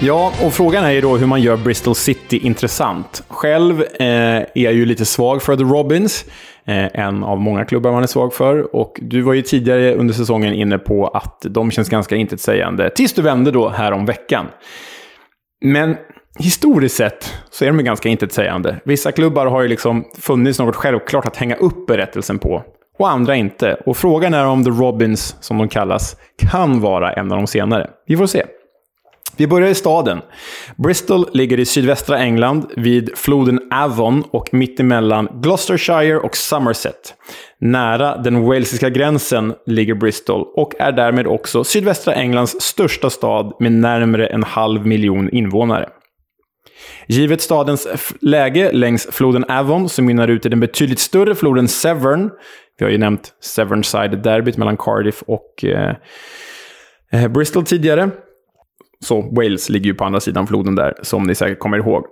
Ja, och frågan är ju då hur man gör Bristol City intressant. Själv eh, är jag ju lite svag för The Robins. Eh, en av många klubbar man är svag för. Och du var ju tidigare under säsongen inne på att de känns ganska intetsägande. Tills du vände då här om veckan. Men historiskt sett så är de ju ganska intetsägande. Vissa klubbar har ju liksom funnits något självklart att hänga upp berättelsen på. Och andra inte. Och frågan är om The Robins, som de kallas, kan vara en av de senare. Vi får se. Vi börjar i staden. Bristol ligger i sydvästra England vid floden Avon och mittemellan Gloucestershire och Somerset. Nära den walesiska gränsen ligger Bristol och är därmed också sydvästra Englands största stad med närmare en halv miljon invånare. Givet stadens läge längs floden Avon som mynnar ut i den betydligt större floden Severn. Vi har ju nämnt Severn-side-derbyt mellan Cardiff och eh, eh Bristol tidigare. Så Wales ligger ju på andra sidan floden där, som ni säkert kommer ihåg.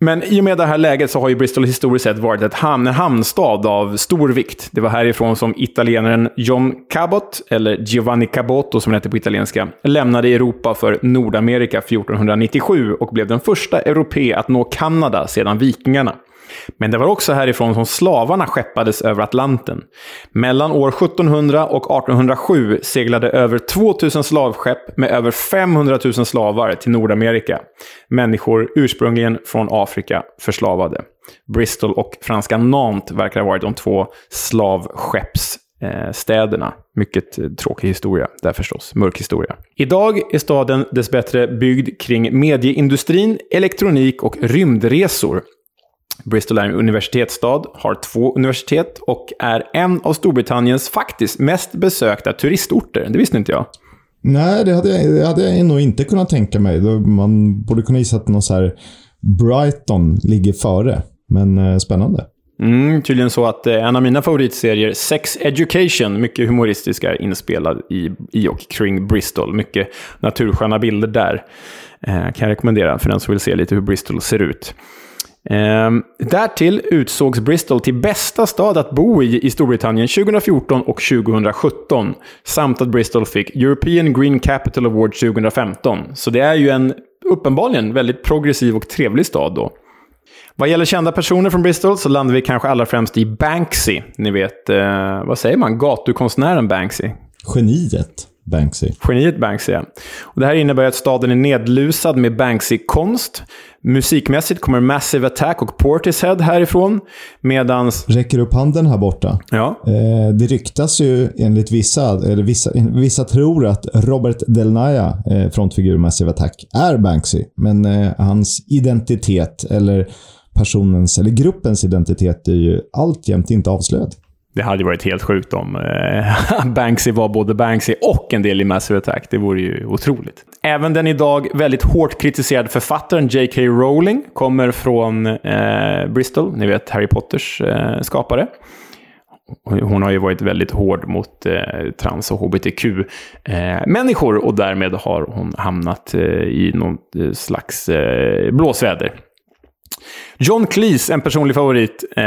Men i och med det här läget så har ju Bristol historiskt sett varit ett hamn, en hamnstad av stor vikt. Det var härifrån som italienaren John Cabot, eller Giovanni Caboto som det heter på italienska, lämnade Europa för Nordamerika 1497 och blev den första europé att nå Kanada sedan vikingarna. Men det var också härifrån som slavarna skeppades över Atlanten. Mellan år 1700 och 1807 seglade över 2000 slavskepp med över 500 000 slavar till Nordamerika. Människor ursprungligen från Afrika förslavade. Bristol och franska Nantes verkar ha varit de två slavskepps städerna. Mycket tråkig historia där förstås. Mörk historia. Idag är staden dessbättre byggd kring medieindustrin, elektronik och rymdresor. Bristol är en universitetsstad, har två universitet och är en av Storbritanniens faktiskt mest besökta turistorter. Det visste inte jag. Nej, det hade, jag, det hade jag nog inte kunnat tänka mig. Man borde kunna gissa att någon så här Brighton ligger före. Men eh, spännande. Mm, tydligen så att eh, en av mina favoritserier, Sex Education, mycket humoristisk, är inspelad i, i och kring Bristol. Mycket natursköna bilder där. Eh, kan jag rekommendera för den som vill se lite hur Bristol ser ut. Eh, därtill utsågs Bristol till bästa stad att bo i i Storbritannien 2014 och 2017. Samt att Bristol fick European Green Capital Award 2015. Så det är ju en uppenbarligen väldigt progressiv och trevlig stad då. Vad gäller kända personer från Bristol så landar vi kanske allra främst i Banksy. Ni vet, eh, vad säger man? Gatukonstnären Banksy. Geniet Banksy. Geniet Banksy, ja. Och det här innebär att staden är nedlusad med Banksy-konst. Musikmässigt kommer Massive Attack och Portishead härifrån. Medans... Räcker upp handen här borta. Ja. Eh, det ryktas ju enligt vissa, eller vissa, vissa tror att Robert Del Naya, eh, frontfigur Massive Attack, är Banksy. Men eh, hans identitet, eller personens, eller gruppens identitet, är ju alltjämt inte avslöjad. Det hade ju varit helt sjukt om eh, Banksy var både Banksy och en del i Massive Attack. Det vore ju otroligt. Även den idag väldigt hårt kritiserade författaren J.K. Rowling kommer från eh, Bristol. Ni vet Harry Potters eh, skapare. Hon har ju varit väldigt hård mot eh, trans och hbtq-människor eh, och därmed har hon hamnat eh, i något eh, slags eh, blåsväder. John Cleese, en personlig favorit, eh,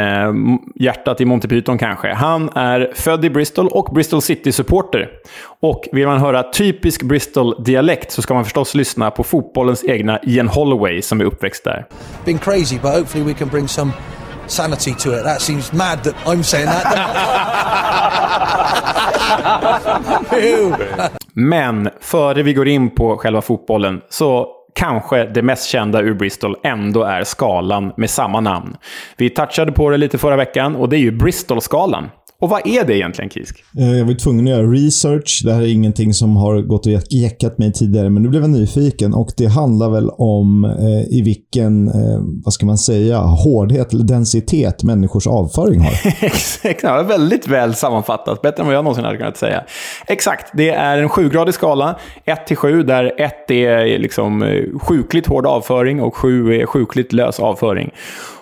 hjärtat i Monty Python kanske. Han är född i Bristol och Bristol City-supporter. Och vill man höra typisk Bristol-dialekt så ska man förstås lyssna på fotbollens egna Ian Holloway som är uppväxt där. been crazy, but hopefully we can bring some sanity to it. That seems mad that I'm saying that. Men före vi går in på själva fotbollen så kanske det mest kända ur Bristol ändå är skalan med samma namn. Vi touchade på det lite förra veckan och det är ju Bristol-skalan. Och vad är det egentligen, Kisk? Eh, Jag var tvungen att göra research. Det här är ingenting som har gått och jäckat mig tidigare, men nu blev jag nyfiken. Och det handlar väl om eh, i vilken, eh, vad ska man säga, hårdhet eller densitet människors avföring har. Exakt, ja, väldigt väl sammanfattat. Bättre än vad jag någonsin hade kunnat säga. Exakt, det är en sjugradig skala. 1 till 7, där 1 är liksom sjukligt hård avföring och 7 är sjukligt lös avföring.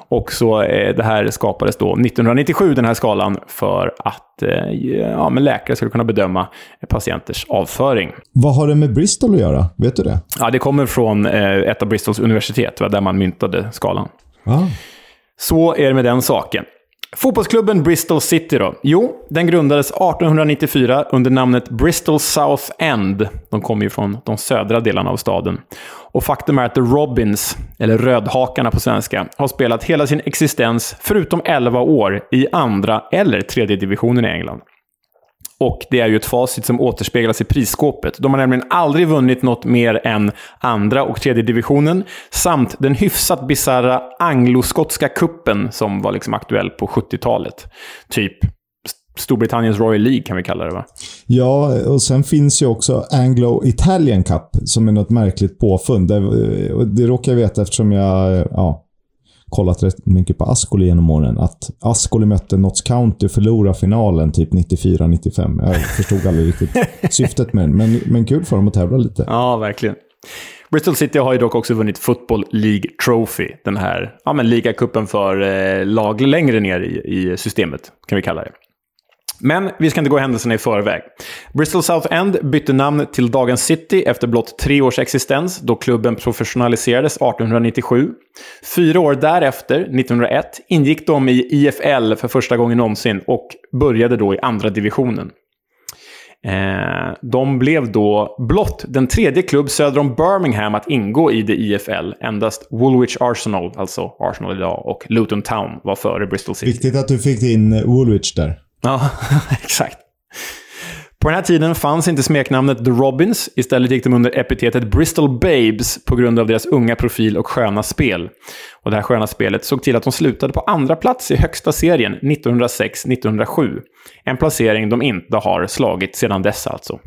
Och så eh, det här skapades då 1997, den här skalan, för att eh, ja, men läkare skulle kunna bedöma patienters avföring. Vad har det med Bristol att göra? Vet du det? Ja, det kommer från eh, ett av Bristols universitet, där man myntade skalan. Ah. Så är det med den saken. Fotbollsklubben Bristol City då? Jo, den grundades 1894 under namnet Bristol South End. De kommer ju från de södra delarna av staden. Och faktum är att The Robins, eller Rödhakarna på svenska, har spelat hela sin existens, förutom 11 år, i andra eller tredje divisionen i England. Och det är ju ett facit som återspeglas i prisskåpet. De har nämligen aldrig vunnit något mer än andra och tredje divisionen, samt den hyfsat bisarra angloskotska kuppen som var liksom aktuell på 70-talet. Typ Storbritanniens Royal League kan vi kalla det va? Ja, och sen finns ju också Anglo-Italian Cup som är något märkligt påfund. Det, eh, det råkar jag veta eftersom jag eh, ja, kollat rätt mycket på Ascoli genom åren. Att Ascoli mötte Notts County och förlorade finalen typ 94-95. Jag förstod aldrig riktigt syftet med den. Men, men kul för dem att tävla lite. Ja, verkligen. Bristol City har ju dock också vunnit Football League Trophy. Den här ja, men ligacupen för eh, lag längre ner i, i systemet, kan vi kalla det. Men vi ska inte gå händelserna i förväg. Bristol South End bytte namn till dagens City efter blott tre års existens, då klubben professionaliserades 1897. Fyra år därefter, 1901, ingick de i IFL för första gången någonsin och började då i andra divisionen. Eh, de blev då blott den tredje klubb söder om Birmingham att ingå i det IFL. Endast Woolwich Arsenal, alltså Arsenal idag, och Luton Town var före Bristol City. Viktigt att du fick in Woolwich där. Ja, exakt. På den här tiden fanns inte smeknamnet The Robins. Istället gick de under epitetet Bristol Babes på grund av deras unga profil och sköna spel. Och det här sköna spelet såg till att de slutade på andra plats i högsta serien 1906-1907. En placering de inte har slagit sedan dess alltså.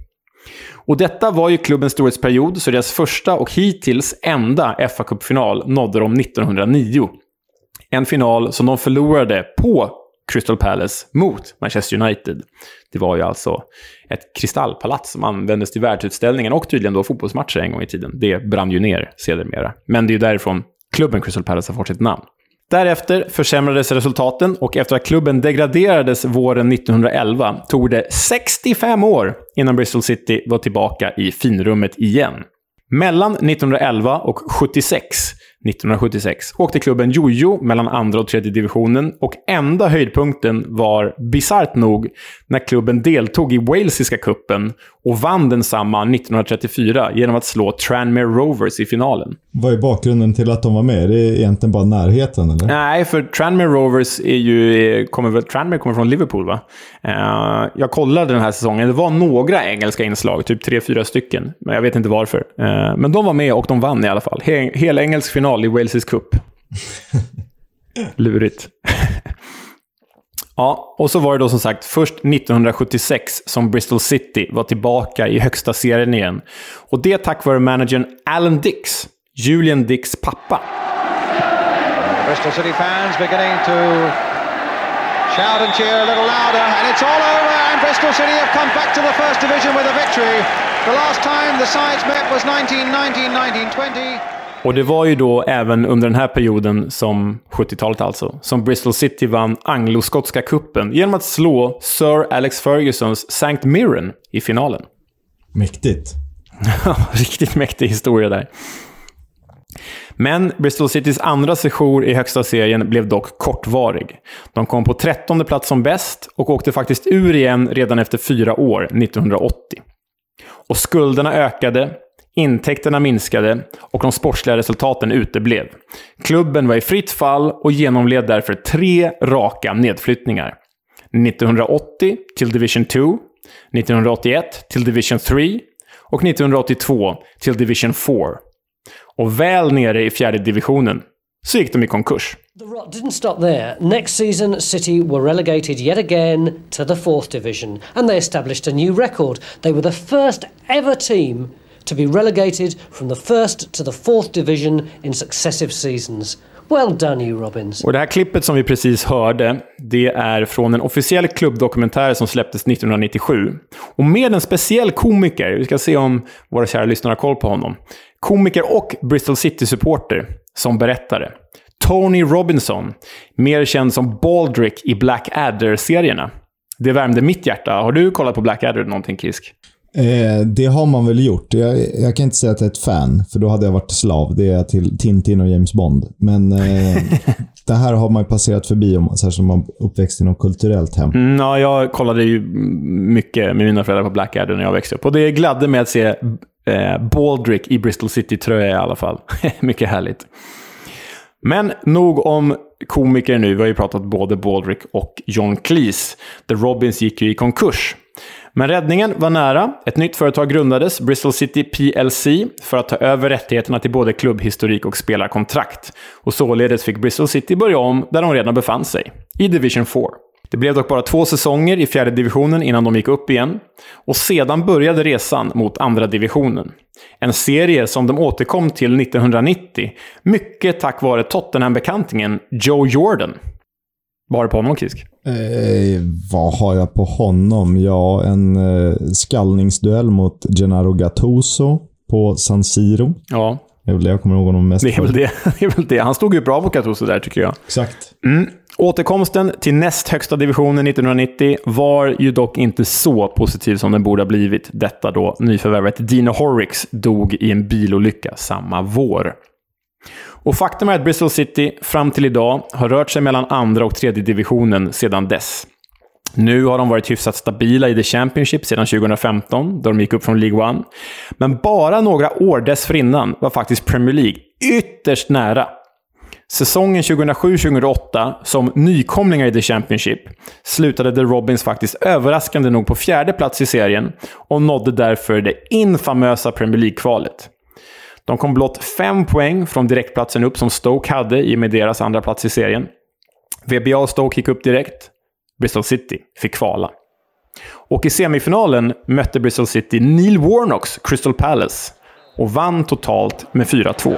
Och detta var ju klubbens storhetsperiod, så deras första och hittills enda fa Cup-final nådde de 1909. En final som de förlorade på Crystal Palace mot Manchester United. Det var ju alltså ett kristallpalats som användes till världsutställningen och tydligen då fotbollsmatcher en gång i tiden. Det brann ju ner sedermera. Men det är ju därifrån klubben Crystal Palace har fått sitt namn. Därefter försämrades resultaten och efter att klubben degraderades våren 1911 tog det 65 år innan Bristol City var tillbaka i finrummet igen. Mellan 1911 och 76 1976 åkte klubben jojo mellan andra och tredje divisionen och enda höjdpunkten var bisarrt nog när klubben deltog i Walesiska kuppen och vann densamma 1934 genom att slå Tranmere Rovers i finalen. Vad är bakgrunden till att de var med? Är det egentligen bara närheten, eller? Nej, för Tranmere Rovers är ju... Kommer väl, Tranmere kommer från Liverpool, va? Uh, jag kollade den här säsongen. Det var några engelska inslag, typ tre, fyra stycken. Men jag vet inte varför. Uh, men de var med och de vann i alla fall. He hel engelsk final i Walesisk cup. Lurigt. Ja, och så var det då som sagt först 1976 som Bristol City var tillbaka i högsta serien igen. Och det tack vare managern Alan Dix, Julian Dicks pappa. Bristol City fans beginning to shout and cheer a little louder, and it's all over, and Bristol City have come back to the first division with a victory. The last time the sides met was 1919-1920. Och det var ju då även under den här perioden, som 70-talet alltså, som Bristol City vann anglo-skotska kuppen genom att slå Sir Alex Fergusons St. Mirren i finalen. Mäktigt. Riktigt mäktig historia där. Men Bristol Citys andra sejour i högsta serien blev dock kortvarig. De kom på trettonde plats som bäst och åkte faktiskt ur igen redan efter fyra år, 1980. Och skulderna ökade, intäkterna minskade och de sportsliga resultaten uteblev. Klubben var i fritt fall och genomled därför tre raka nedflyttningar. 1980 till Division 2, 1981 till Division 3 och 1982 till Division 4. Och väl nere i fjärde divisionen så gick de i konkurs. The rot didn't stop there. Next season, City were relegated yet again to the fourth division, and they established a new record. They were the first ever team to be relegated from the first to the fourth division in successive seasons. Well done you Robins. Och det här klippet som vi precis hörde, det är från en officiell klubbdokumentär som släpptes 1997. Och med en speciell komiker, vi ska se om våra kära lyssnare har koll på honom. Komiker och Bristol City-supporter som berättare. Tony Robinson, mer känd som Baldrick i Black Adder-serierna. Det värmde mitt hjärta. Har du kollat på Black Adder någonting, Kisk? Eh, det har man väl gjort. Jag, jag, kan inte säga att jag är ett fan, för då hade jag varit slav. Det är jag till Tintin och James Bond. Men eh, det här har man ju passerat förbi, om, särskilt om man uppväxt i något kulturellt hem. Mm, ja, jag kollade ju mycket med mina föräldrar på Black Adder när jag växte upp. Och det gladde mig att se eh, Baldrick i Bristol City-tröja i alla fall. mycket härligt. Men nog om komiker nu. Vi har ju pratat både Baldrick och John Cleese. The Robins gick ju i konkurs. Men räddningen var nära. Ett nytt företag grundades, Bristol City PLC, för att ta över rättigheterna till både klubbhistorik och spelarkontrakt. Och således fick Bristol City börja om där de redan befann sig, i Division 4. Det blev dock bara två säsonger i fjärde divisionen innan de gick upp igen. Och sedan började resan mot andra divisionen. En serie som de återkom till 1990, mycket tack vare Tottenham-bekantingen Joe Jordan. Vad har du på honom, Kisk? Eh, vad har jag på honom? Ja, en eh, skallningsduell mot Gennaro Gattuso på San Siro. Ja. Det är väl det jag kommer ihåg honom mest det är, väl det. det är väl det. Han stod ju bra på Gattuso där, tycker jag. Exakt. Mm. Återkomsten till näst högsta divisionen 1990 var ju dock inte så positiv som den borde ha blivit. Detta då nyförvärvet Dino Horricks dog i en bilolycka samma vår. Och faktum är att Bristol City fram till idag har rört sig mellan andra och tredje divisionen sedan dess. Nu har de varit hyfsat stabila i The Championship sedan 2015, då de gick upp från League One. Men bara några år dessförinnan var faktiskt Premier League ytterst nära. Säsongen 2007-2008, som nykomlingar i The Championship, slutade The Robins faktiskt överraskande nog på fjärde plats i serien och nådde därför det infamösa Premier League-kvalet. De kom blott fem poäng från direktplatsen upp som Stoke hade i och med deras andra plats i serien. VBA och Stoke gick upp direkt. Bristol City fick kvala. Och i semifinalen mötte Bristol City Neil Warnocks Crystal Palace och vann totalt med 4-2.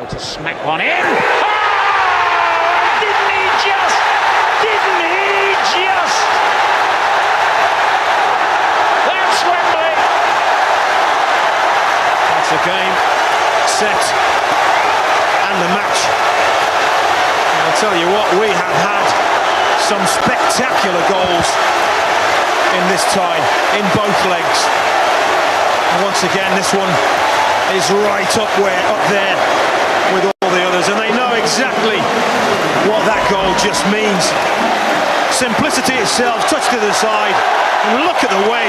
Tell you what, we have had some spectacular goals in this tie, in both legs. And once again, this one is right up where, up there with all the others, and they know exactly what that goal just means. Simplicity itself, touch to the side, and look at the way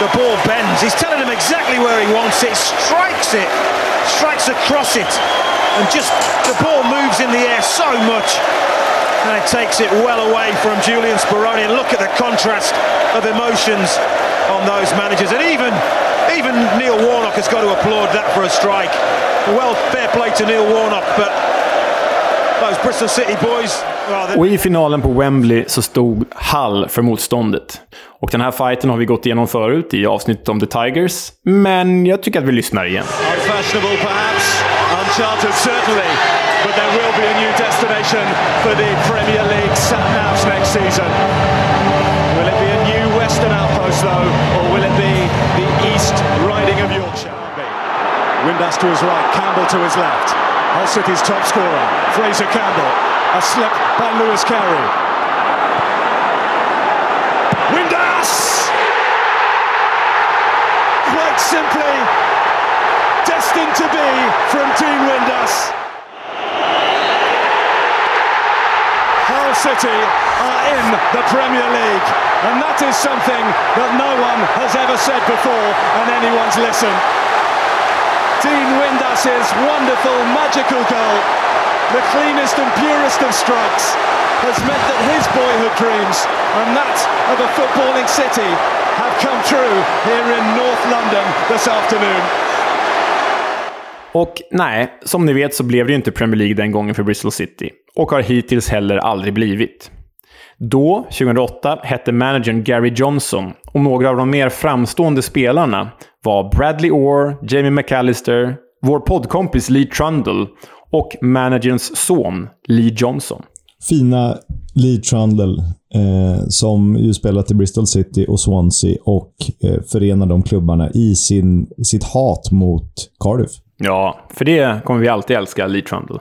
the ball bends. He's telling him exactly where he wants it, strikes it, strikes across it, and just the ball moves in the air so much. And it takes it well away from Julian Speroni. And look at the contrast of emotions on those managers. And even even Neil Warnock has got to applaud that for a strike. Well, fair play to Neil Warnock, but those Bristol City boys. well, they- Och i finalen på Wembley så stod Hull för motståndet. Och den här fighten har vi gått igenom förut i avsnittet om The Tigers, men jag tycker att vi lyssnar igen. Unfashionable certainly, but there will be a new destination for the Premier League sat-navs next season. Will it be a new Western outpost though, or will it be the East Riding of Yorkshire? Windass to his right, Campbell to his left. Hull City's top scorer, Fraser Campbell. A slip by Lewis Carey. Windass! Quite simply, destined to be from Dean Windass. Hull City are in the Premier League, and that is something that no one has ever said before, and anyone's listened. Dean Windass's wonderful, magical goal, the cleanest and purest of strikes, has meant that his boyhood dreams and that of a footballing city have come true here in North London this afternoon. Och nej, som ni vet så blev det ju inte Premier League den gången för Bristol City. Och har hittills heller aldrig blivit. Då, 2008, hette managern Gary Johnson och några av de mer framstående spelarna var Bradley Orr, Jamie McAllister, vår poddkompis Lee Trundle och managerns son Lee Johnson. Fina Lee Trundle, eh, som ju spelat i Bristol City och Swansea och eh, förenar de klubbarna i sin, sitt hat mot Cardiff. Ja, för det kommer vi alltid älska, Lee Trundle.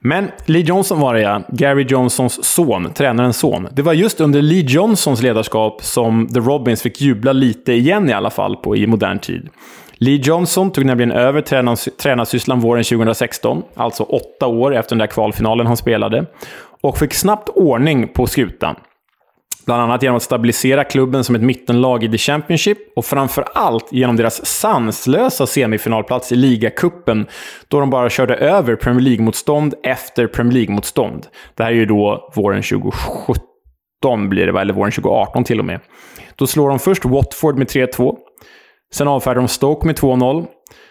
Men Lee Johnson var det ja. Gary Johnsons son, tränarens son. Det var just under Lee Johnsons ledarskap som The Robins fick jubla lite igen i alla fall på, i modern tid. Lee Johnson tog nämligen över tränars, tränarsysslan våren 2016, alltså åtta år efter den där kvalfinalen han spelade, och fick snabbt ordning på skutan. Bland annat genom att stabilisera klubben som ett mittenlag i The Championship och framför allt genom deras sanslösa semifinalplats i ligacupen då de bara körde över Premier League-motstånd efter Premier League-motstånd. Det här är ju då våren 2017 blir det, eller våren 2018 till och med. Då slår de först Watford med 3-2. Sen avfärdar de Stoke med 2-0.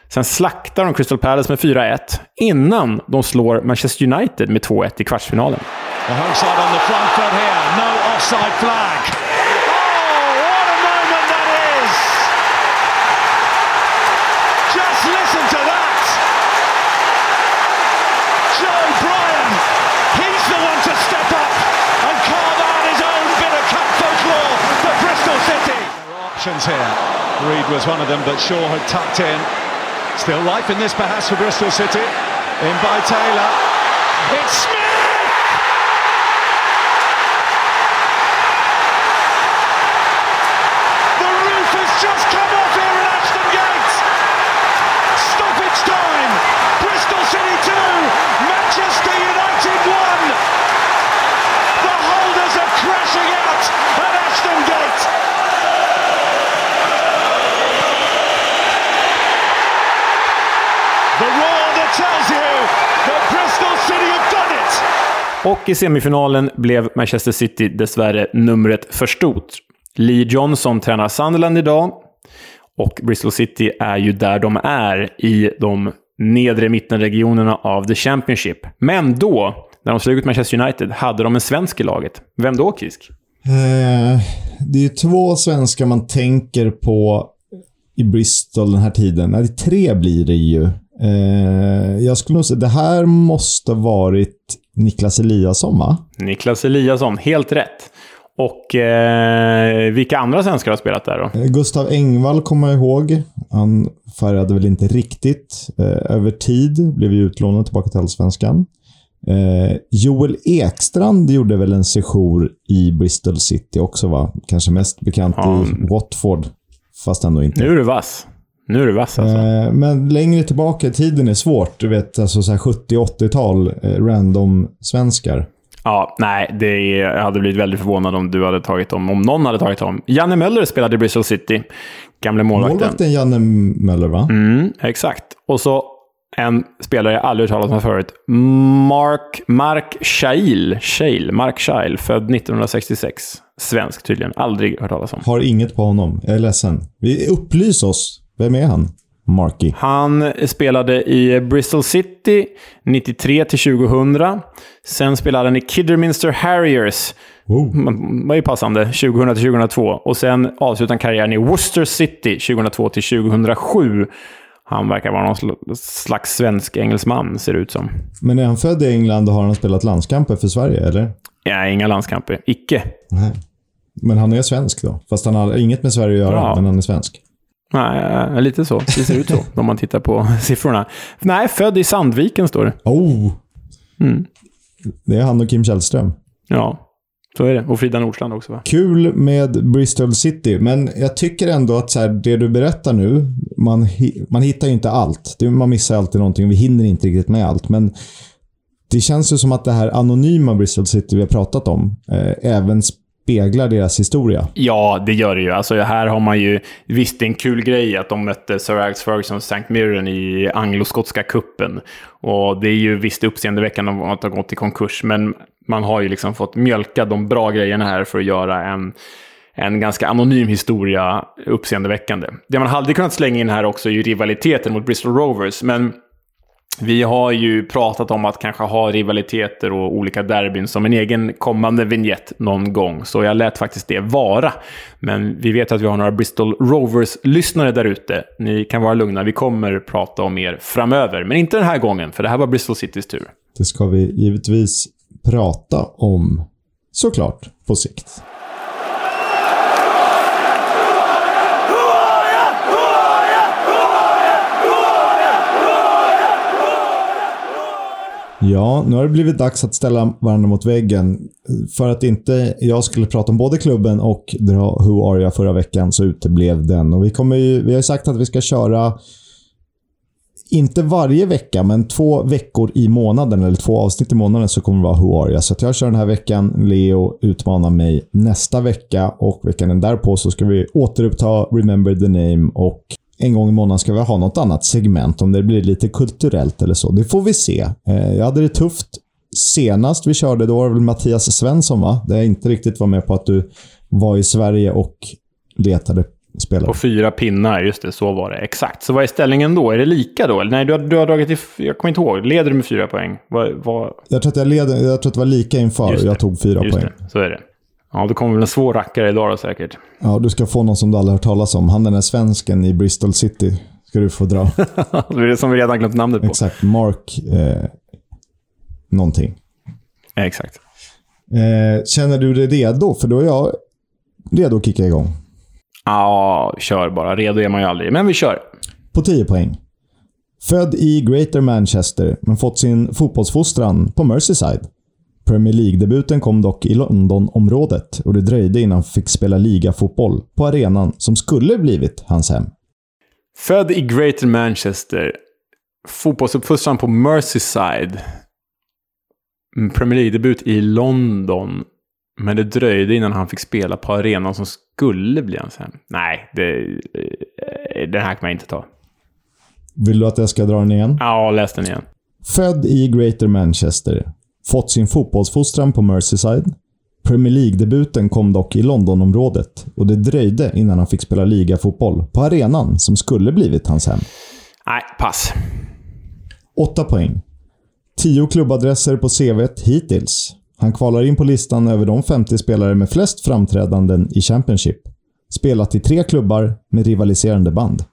Sen slaktar de Crystal Palace med 4-1 innan de slår Manchester United med 2-1 i kvartsfinalen. Offside flag. Oh, what a moment that is! Just listen to that! Joe Bryan, he's the one to step up and carve out his own bit of cup folklore for Bristol City. Options here. Reed was one of them, but Shaw had tucked in. Still life in this perhaps for Bristol City. In by Taylor. It's Smith! Och i semifinalen blev Manchester City dessvärre numret för stort. Lee Johnson tränar Sunderland idag och Bristol City är ju där de är i de nedre mittenregionerna av The Championship. Men då, när de slog ut Manchester United, hade de en svensk i laget. Vem då, Kisk? Eh, det är ju två svenskar man tänker på i Bristol den här tiden. Nej, tre blir det ju. Eh, jag skulle nog säga det här måste varit Niklas Eliasson, va? Niklas Eliasson, helt rätt. Och eh, vilka andra svenskar har spelat där då? Eh, Gustav Engvall kommer jag ihåg. Han färgade väl inte riktigt. Eh, över tid blev ju utlånad tillbaka till Allsvenskan. Eh, Joel Ekstrand gjorde väl en sejour i Bristol City också, va? Kanske mest bekant Ja. i Watford. Fast ändå inte. Nu är du vass. Nu är du vass alltså. Eh, men längre tillbaka i tiden är svårt. Du vet, alltså så här 70-80-tal. Eh, random-svenskar. Ja, nej, det är, jag hade blivit väldigt förvånad om du hade tagit dem. Om någon hade tagit dem. Janne Möller spelade i Bristol City. Gamle målvakten. Målvakten Janne Möller, va? Mm, exakt. Och så en spelare jag aldrig talas om förut. Mark, Mark Shail. Shail. Mark Shail. Född 1966. Svensk tydligen. Aldrig hört talas om. Har inget på honom. Jag är ledsen. Vi upplys oss. Vem är han? Marky. Han spelade i Bristol City 93 till 2000. Sen spelade han i Kidderminster Harriers. Oh. Var ju passande. 2000 till 2002. Och sen avslutade han karriären i Worcester City 2002 till 2007. Han verkar vara någon sl- slags svensk engelsman, ser det ut som. Men är han född i England och har han spelat landskamper för Sverige, eller? Ja, inga landskamper. Icke. Nej. Men han är svensk då? Fast han har inget med Sverige att göra, Ja. men han är svensk. Nej, eh, lite så. Det ser ut så om man tittar på siffrorna. Nej, född i Sandviken står det. Oh! Mm. Det är han och Kim Källström. Ja, så är det. Och Frida Nordstrand också va? Kul med Bristol City, men jag tycker ändå att så här, det du berättar nu, man, man hittar ju inte allt. Man missar alltid någonting. Vi hinner inte riktigt med allt, men det känns ju som att det här anonyma Bristol City vi har pratat om eh, även speglar deras historia. Ja, det gör det ju. Alltså, här har man ju... Visst, det är en kul grej att de mötte Sir Alex Ferguson och St. Mirren i angloskotska kuppen. Och det är ju visst uppseendeväckande om att ha gått i konkurs, men man har ju liksom fått mjölka de bra grejerna här för att göra en, en ganska anonym historia uppseendeväckande. Det man hade kunnat slänga in här också är ju rivaliteten mot Bristol Rovers, men vi har ju pratat om att kanske ha rivaliteter och olika derbyn som en egen kommande vignett någon gång, så jag lät faktiskt det vara. Men vi vet att vi har några Bristol Rovers-lyssnare där ute. Ni kan vara lugna, vi kommer prata om er framöver. Men inte den här gången, för det här var Bristol Citys tur. Det ska vi givetvis prata om, såklart, på sikt. Ja, nu har det blivit dags att ställa varandra mot väggen. För att inte jag skulle prata om både klubben och dra Who Are Jag förra veckan så uteblev den. Och vi, kommer ju, vi har ju sagt att vi ska köra inte varje vecka, men två veckor i månaden, eller två avsnitt i månaden, så kommer det vara Who Are You? Så att jag kör den här veckan. Leo utmanar mig nästa vecka och veckan därpå så ska vi återuppta Remember the Name och en gång i månaden ska vi ha något annat segment, om det blir lite kulturellt eller så. Det får vi se. Eh, Jag hade det tufft senast vi körde. Då var det väl Mattias Svensson, va? Där jag inte riktigt var med på att du var i Sverige och letade spelare. På fyra pinnar, just det, så var det. Exakt. Så vad är ställningen då? Är det lika då? Eller nej, du har, du har dragit i... Jag kommer inte ihåg. Leder du med fyra poäng? Vad, vad... Jag tror att, jag led, jag tror att det var lika inför. Jag tog fyra Just poäng. det, så är det. Ja, då kommer väl en svår rackare idag då säkert. Ja, du ska få någon som du aldrig har hört talas om. Han den där svensken i Bristol City ska du få dra. det är det som vi redan glömt namnet på. Exakt. Mark eh, någonting. Ja, exakt. Eh, känner du dig redo? För då är jag redo att kicka igång. Ja, kör bara. Redo är man ju aldrig. Men vi kör. På 10 poäng. Född i Greater Manchester, men fått sin fotbollsfostran på Merseyside. Premier League-debuten kom dock i Londonområdet och det dröjde innan han fick spela ligafotboll på arenan som skulle blivit hans hem. Född i Greater Manchester. Fotbollsuppfostran på Merseyside. Mm, Premier League-debut i London. Men det dröjde innan han fick spela på arenan som skulle bli hans hem. Nej, det, eh, den här kan man inte ta. Vill du att jag ska dra den igen? Ja, läs den igen. Född i Greater Manchester. Fått sin fotbollsfostran på Merseyside. Premier League-debuten kom dock i Londonområdet och det dröjde innan han fick spela ligafotboll på arenan som skulle blivit hans hem. Nej, pass. 8 poäng. 10 klubbadresser på CVt hittills. Han kvalar in på listan över de 50 spelare med flest framträdanden i Championship. Spelat i tre klubbar med rivaliserande band.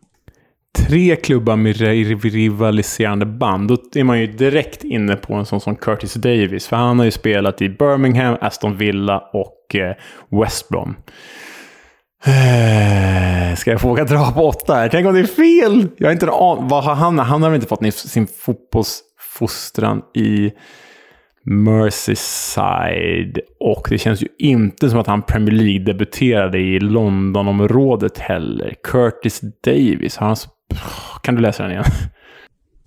Tre klubbar med rivaliserande band. Då är man ju direkt inne på en sån som Curtis Davis. För han har ju spelat i Birmingham, Aston Villa och eh, West Brom. Eh, ska jag våga dra på åtta här? Tänk om det är fel? Jag har inte en an- Vad har han? Han har väl inte fått sin fotbollsfostran i Merseyside. Och det känns ju inte som att han Premier League-debuterade i Londonområdet heller. Curtis Davis, har han... Kan du läsa den igen?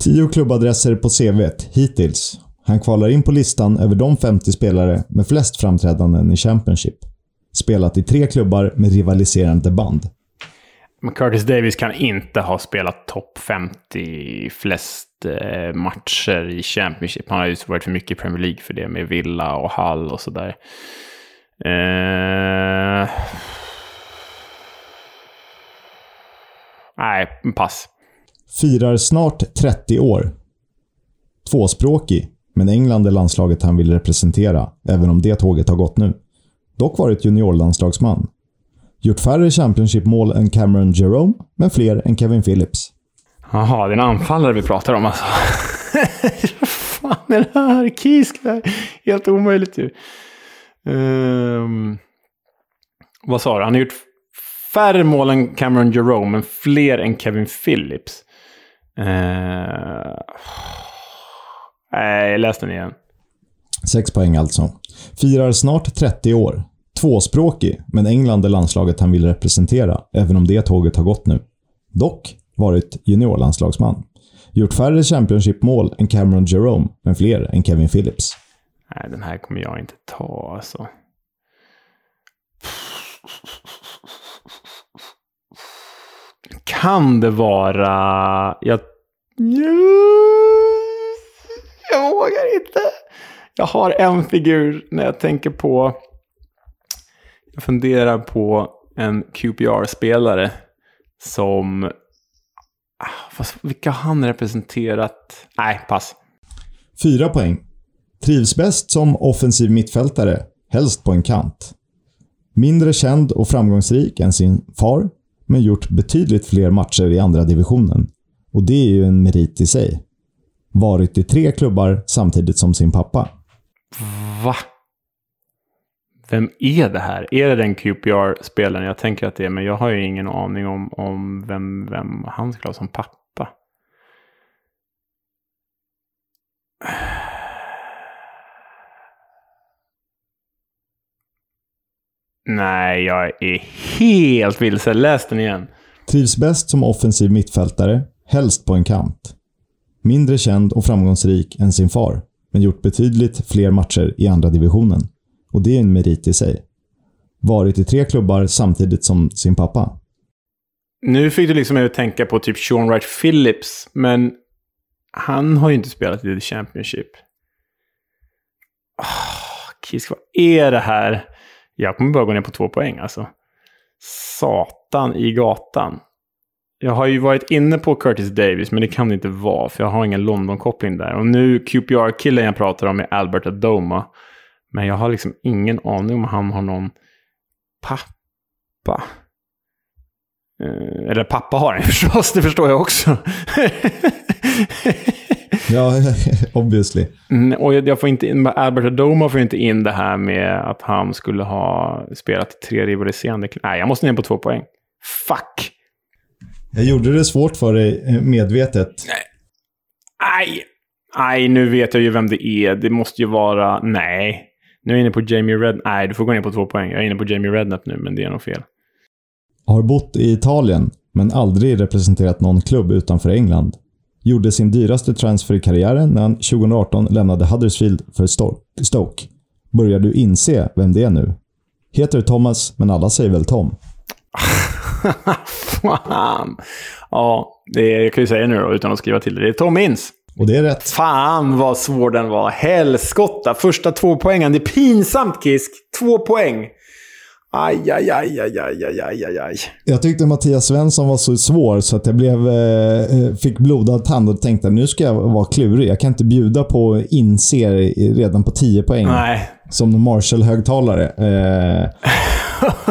10 klubbadresser på CVt hittills. Han kvalar in på listan över de 50 spelare med flest framträdanden i Championship. Spelat i tre klubbar med rivaliserande band. Men Curtis Davis kan inte ha spelat topp 50 flest eh, matcher i Championship. Han har ju varit för mycket i Premier League för det med Villa och Hull och sådär. Eh... Nej, pass. Firar snart 30 år. Tvåspråkig, men England är landslaget han vill representera, även om det tåget har gått nu. Dock varit juniorlandslagsman. Gjort färre Championship-mål än Cameron Jerome, men fler än Kevin Phillips. Jaha, det är en anfallare vi pratar om alltså. Vad fan är det här? Kisk? Det här är Helt omöjligt ju. Ehm, vad sa du? Han har gjort färre mål än Cameron Jerome, men fler än Kevin Phillips. Uh, nej, läste den igen. 6 poäng alltså. Firar snart 30 år. Tvåspråkig, men England är landslaget han vill representera, även om det tåget har gått nu. Dock varit juniorlandslagsman. Gjort färre Championship-mål än Cameron Jerome, men fler än Kevin Phillips. Nej, den här kommer jag inte ta alltså. Kan det vara... Jag... Jag vågar inte. Jag har en figur när jag tänker på... Jag funderar på en QPR-spelare som... Ah, fast Vilka har han representerat? Nej, pass. Fyra poäng. Trivs bäst som offensiv mittfältare, helst på en kant. Mindre känd och framgångsrik än sin far, men gjort betydligt fler matcher i andra divisionen. Och det är ju en merit i sig. Varit i tre klubbar samtidigt som sin pappa. Va? Vem är det här? Är det den QPR-spelaren? Jag tänker att det är, men jag har ju ingen aning om, om vem, vem han skulle ha som pappa. Nej, jag är helt vilse. Läs den igen. Trivs bäst som offensiv mittfältare, helst på en kant. Mindre känd och framgångsrik än sin far, men gjort betydligt fler matcher i andra divisionen. Och det är en merit i sig. Varit i tre klubbar samtidigt som sin pappa. Nu fick du liksom mig att tänka på typ Sean Wright Phillips, men han har ju inte spelat i The Championship. Oh, Kisk, vad är det här? Jag kommer bara gå ner på två poäng alltså. Satan i gatan. Jag har ju varit inne på Curtis Davis, men det kan det inte vara, för jag har ingen London-koppling där. Och nu QPR-killen jag pratar om är Albert Adoma. Men jag har liksom ingen aning om han har någon pappa. Eh, Eller pappa har han förstås, det förstår jag också. Ja, obviously. Mm, och jag jag får inte in, Albert Adoma får inte in det här med att han skulle ha spelat tre rivaliserande Nej, jag måste ner på två poäng. Fuck! Jag gjorde det svårt för dig eh, medvetet. Nej! Nej, nu vet jag ju vem det är. Det måste ju vara... Nej. Nu är jag inne på Jamie Red... Nej, du får gå ner på två poäng. Jag är inne på Jamie Redknapp nu, men det är nog fel. Har bott i Italien, men aldrig representerat någon klubb utanför England. Gjorde sin dyraste transfer i karriären när han 2018 lämnade Huddersfield för Sto- Stoke. Börjar du inse vem det är nu? Heter Thomas, men alla säger väl Tom? Fan! Ja, det är, jag kan ju säga nu då, utan att skriva till det. Det är Tom Ince. Och det är rätt. Fan vad svår den var. Helskotta. Första två poängen. Det är pinsamt Kisk. Två poäng. Aj, aj, aj, aj, aj, aj, aj, aj, aj. Jag tyckte Mattias Svensson var så svår så att jag blev, eh, fick blodad tand och tänkte nu ska jag vara klurig. Jag kan inte bjuda på inser redan på 10 poäng. Nej. Som Marshall-högtalare. Eh,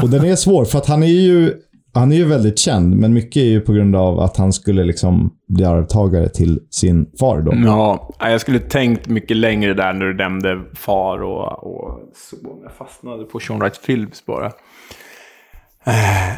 och den är svår för att han är ju han är ju väldigt känd, men mycket är ju på grund av att han skulle liksom bli arvtagare till sin far då. Ja, jag skulle tänkt mycket längre där när du nämnde far och, och son. Jag fastnade på Sean Wright Phillips bara.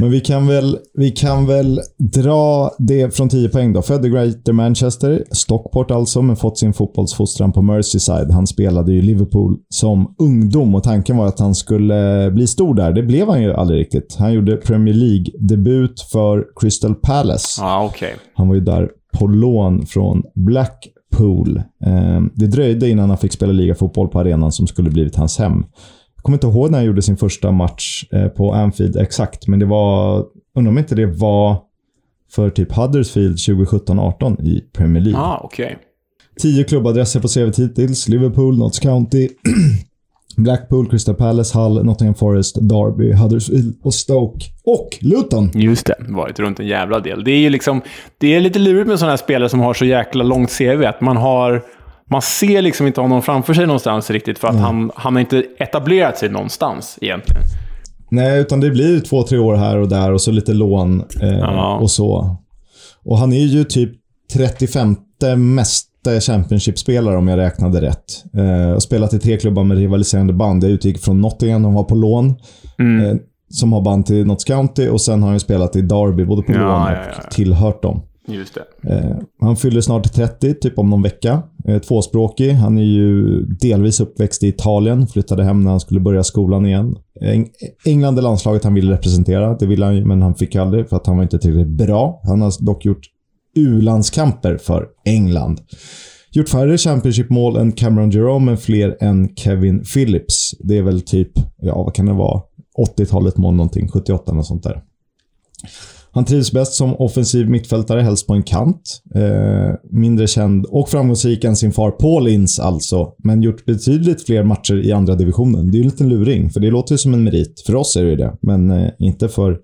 Men vi kan väl, vi kan väl dra det från 10 poäng då. Född i Greater Manchester, Stockport alltså, men fått sin fotbollsfostran på Merseyside. Han spelade i Liverpool som ungdom och tanken var att han skulle bli stor där. Det blev han ju aldrig riktigt. Han gjorde Premier League-debut för Crystal Palace. Ah, okay. Han var ju där på lån från Blackpool. Ehm, det dröjde innan han fick spela ligafotboll på arenan som skulle blivit hans hem. Jag kommer inte ihåg när han gjorde sin första match eh, på Anfield exakt, men det var... Undrar om inte det var för typ Huddersfield 2017-18 i Premier League. Ah, okay. Tio klubbadresser på CVt hittills. Liverpool, Notts County, Blackpool, Crystal Palace, Hull, Nottingham Forest, Derby, Huddersfield och Stoke. Och Luton! Just det, varit runt en jävla del. Det är ju liksom... Det är lite lurigt med sådana här spelare som har så jäkla långt CV. Att man har man ser liksom inte honom framför sig någonstans riktigt för att mm. han, han har inte etablerat sig någonstans egentligen. Nej, utan det blir två, tre år här och där och så lite lån eh, ja. och så. Och han är ju typ 35 mest Championship-spelare om jag räknade rätt. Eh, och spelat i tre klubbar med rivaliserande band. Jag utgick från Nottingham, de var på lån. Mm. Eh, som har band till Notts County och sen har han spelat i Derby, både på ja, lån och ja. tillhört dem. Just det. Eh, han fyller snart 30, typ om någon vecka. Eh, tvåspråkig. Han är ju delvis uppväxt i Italien. Flyttade hem när han skulle börja skolan igen. Eng England är landslaget han ville representera. Det ville han ju, men han fick aldrig för att han var inte tillräckligt bra. Han har dock gjort U-landskamper för England. Gjort färre Championship-mål än Cameron Jerome, men fler än Kevin Phillips. Det är väl typ, ja vad kan det vara? 80-talet mål någonting, 78 och sånt där. Han trivs bäst som offensiv mittfältare, helst på en kant. Eh, mindre känd och framgångsrik än sin far Paul Ince alltså, men gjort betydligt fler matcher i andra divisionen. Det är ju en liten luring, för det låter ju som en merit. För oss är det ju det, men eh, inte för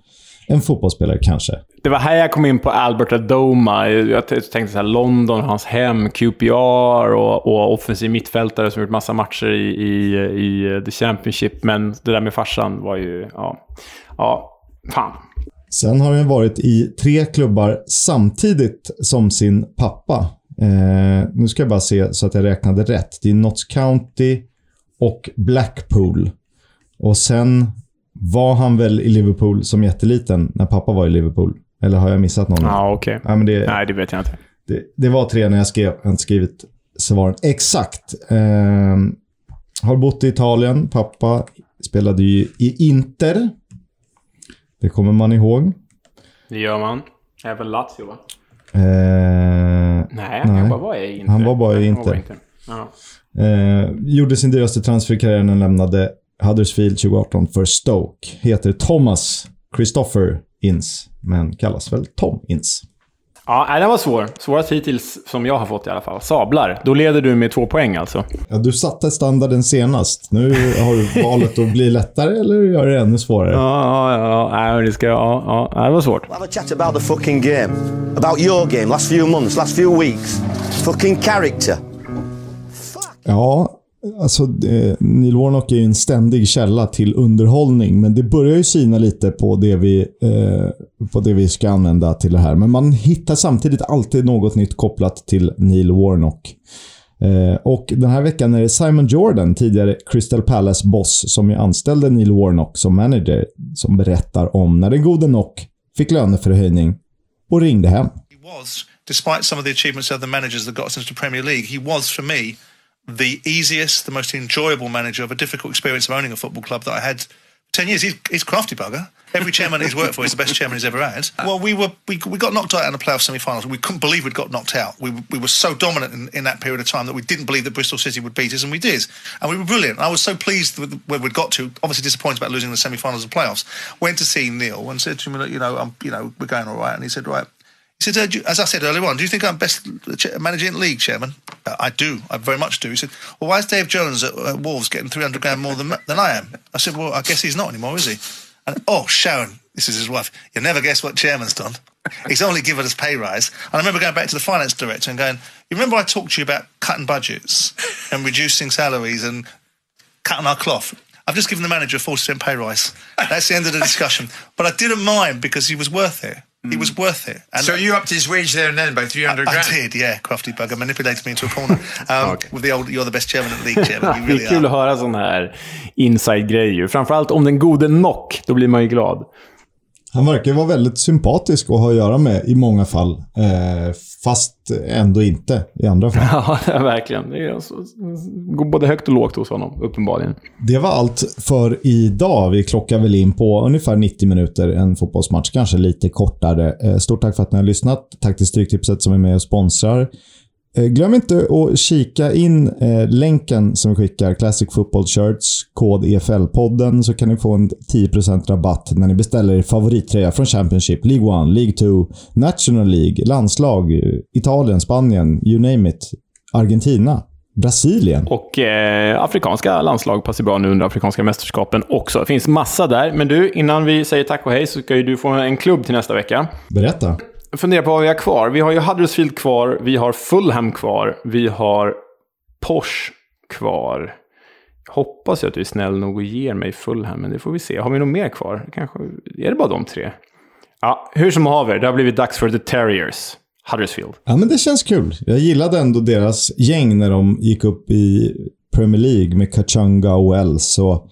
en fotbollsspelare kanske. Det var här jag kom in på Albert Adoma. Jag tänkte så här, London, hans hem, QPR och, och offensiv mittfältare som gjort massa matcher i, i, i The Championship. Men det där med farsan var ju... Ja, ja fan. Sen har han varit i tre klubbar samtidigt som sin pappa. Eh, nu ska jag bara se så att jag räknade rätt. Det är Notts County och Blackpool. Och sen var han väl i Liverpool som jätteliten när pappa var i Liverpool? Eller har jag missat någon? Ja, okej. Okay. Ja, det, Nej, det vet jag inte. Det, det, var tre när jag skrev. Jag har inte skrivit svaren exakt. Eh, har bott i Italien. Pappa spelade ju i Inter det kommer man ihåg. Det gör man. Även Lazio, va? Eh, nej, han bara var i Inter. Han var bara i Inter. Ja. Eh, gjorde sin dyraste transfer i karriären och lämnade Huddersfield 2018 för Stoke. Heter Thomas Christopher Ince, men kallas väl Tom Ince. Ja, den var svår. Svårast hittills som jag har fått i alla fall. Sablar. Då leder du med två poäng alltså. Ja, du satte standarden senast. Nu har du valet att bli lättare eller göra det ännu svårare. Ja, ja, ja. det, ska, ja, ja. det var svårt. Have a chat about the fucking game. About your game, last few months, last few weeks. Fucking character. Ja, Alltså, Neil Warnock är ju en ständig källa till underhållning, men det börjar ju sina lite på det, vi, eh, på det vi ska använda till det här. Men man hittar samtidigt alltid något nytt kopplat till Neil Warnock. Eh, och den här veckan är det Simon Jordan, tidigare Crystal Palace-boss, som ju anställde Neil Warnock som manager, som berättar om när den gode Nock fick löneförhöjning och ringde hem. He was, despite some of the achievements of the managers that got us into Premier League, he was for me the easiest, the most enjoyable manager of a difficult experience of owning a football club that I had 10 years. He's, he's crafty bugger. Every chairman he's worked for is the best chairman he's ever had. Well, we were we, we got knocked out in the playoff semi-finals. We couldn't believe we'd got knocked out. We, we were so dominant in, in that period of time that we didn't believe that Bristol City would beat us, and we did. And we were brilliant. I was so pleased with where we'd got to. Obviously disappointed about losing the semi-finals and playoffs. Went to see Neil and said to him, you know, I'm, you know, we're going all right. And he said, right, He said, uh, you- as I said earlier on, do you think I'm best manager in the league, Chairman? "Uh, I do. I very much do. He said, well, why is Dave Jones at uh, Wolves getting 300 grand more than, than I am? I said, well, I guess he's not anymore, is he? And, oh, Sharon, this is his wife. You'll never guess what Chairman's done. He's only given us pay rise. And I remember going back to the finance director and going, you remember I talked to you about cutting budgets and reducing salaries and cutting our cloth? I've just given the manager a 40% pay rise. That's the end of the discussion. But I didn't mind because he was worth it. He was worth it. so you upped his wage there and then by 300 I, grand? I did, yeah. Crafty bugger manipulated me into a corner. Um, With the old, you're the best chairman in the league, chairman. You det really är kul are. att höra sådana här inside-grejer. Framförallt om den gode Nock, då blir man ju glad. Han verkar vara väldigt sympatisk att ha att göra med i många fall. Eh, fast ändå inte i andra fall. Ja, verkligen. Det går både högt och lågt hos honom, uppenbarligen. Det var allt för idag. Vi klockar väl in på ungefär 90 minuter en fotbollsmatch, kanske lite kortare. Eh, Stort tack för att ni har lyssnat. Tack till Stryktipset som är med och sponsrar. Eh, Glöm inte att kika in eh, länken som vi skickar, Classic Football Shirts, kod EFL-podden, så kan ni få en 10% rabatt när ni beställer er favorittröja från Championship, League 1, League 2, National League, landslag, eh, Italien, Spanien, you name it. Argentina, Brasilien. Och eh, afrikanska landslag passar bra nu under afrikanska mästerskapen också. Det finns massa där. Men du, innan vi säger tack och hej så ska ju du få en klubb till nästa vecka. Berätta fundera funderar på vad vi har kvar. Vi har ju Huddersfield kvar, vi har Fulham kvar, vi har Porsche kvar. Hoppas jag att du är snäll nog och ger mig Fulham, men det får vi se. Har vi något mer kvar? Kanske, är det bara de tre? Ja, hur som haver, det har blivit dags för The Terriers. Huddersfield. Ja, men det känns kul. Jag gillade ändå deras gäng när de gick upp i Premier League med Kachanga och Wells och,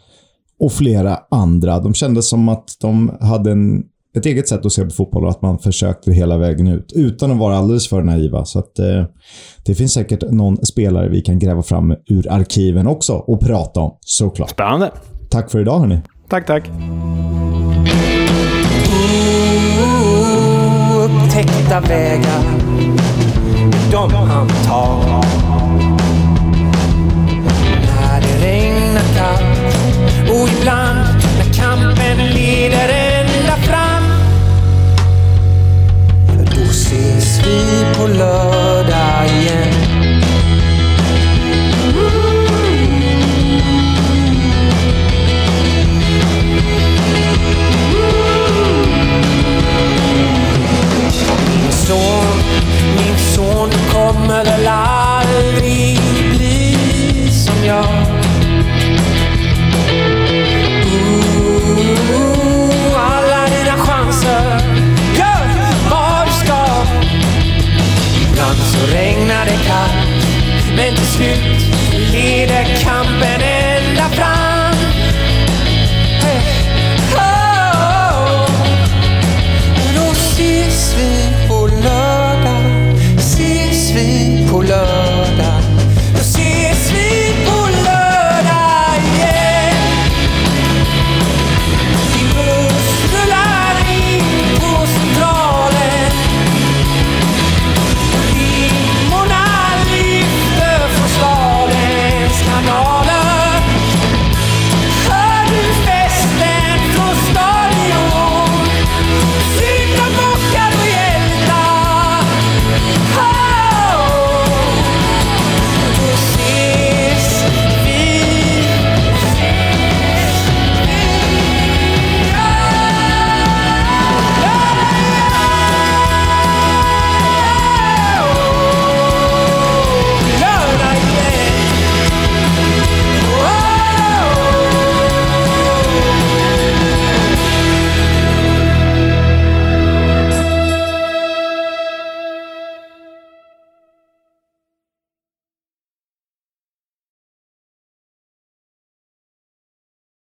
och flera andra. De kändes som att de hade en, ett eget sätt att se på fotboll och att man försökte hela vägen ut utan att vara alldeles för naiva. Så att, eh, det finns säkert någon spelare vi kan gräva fram ur arkiven också och prata om, såklart. Spännande. Tack för idag, hörni. Tack, tack. upptäckta vägar de han tar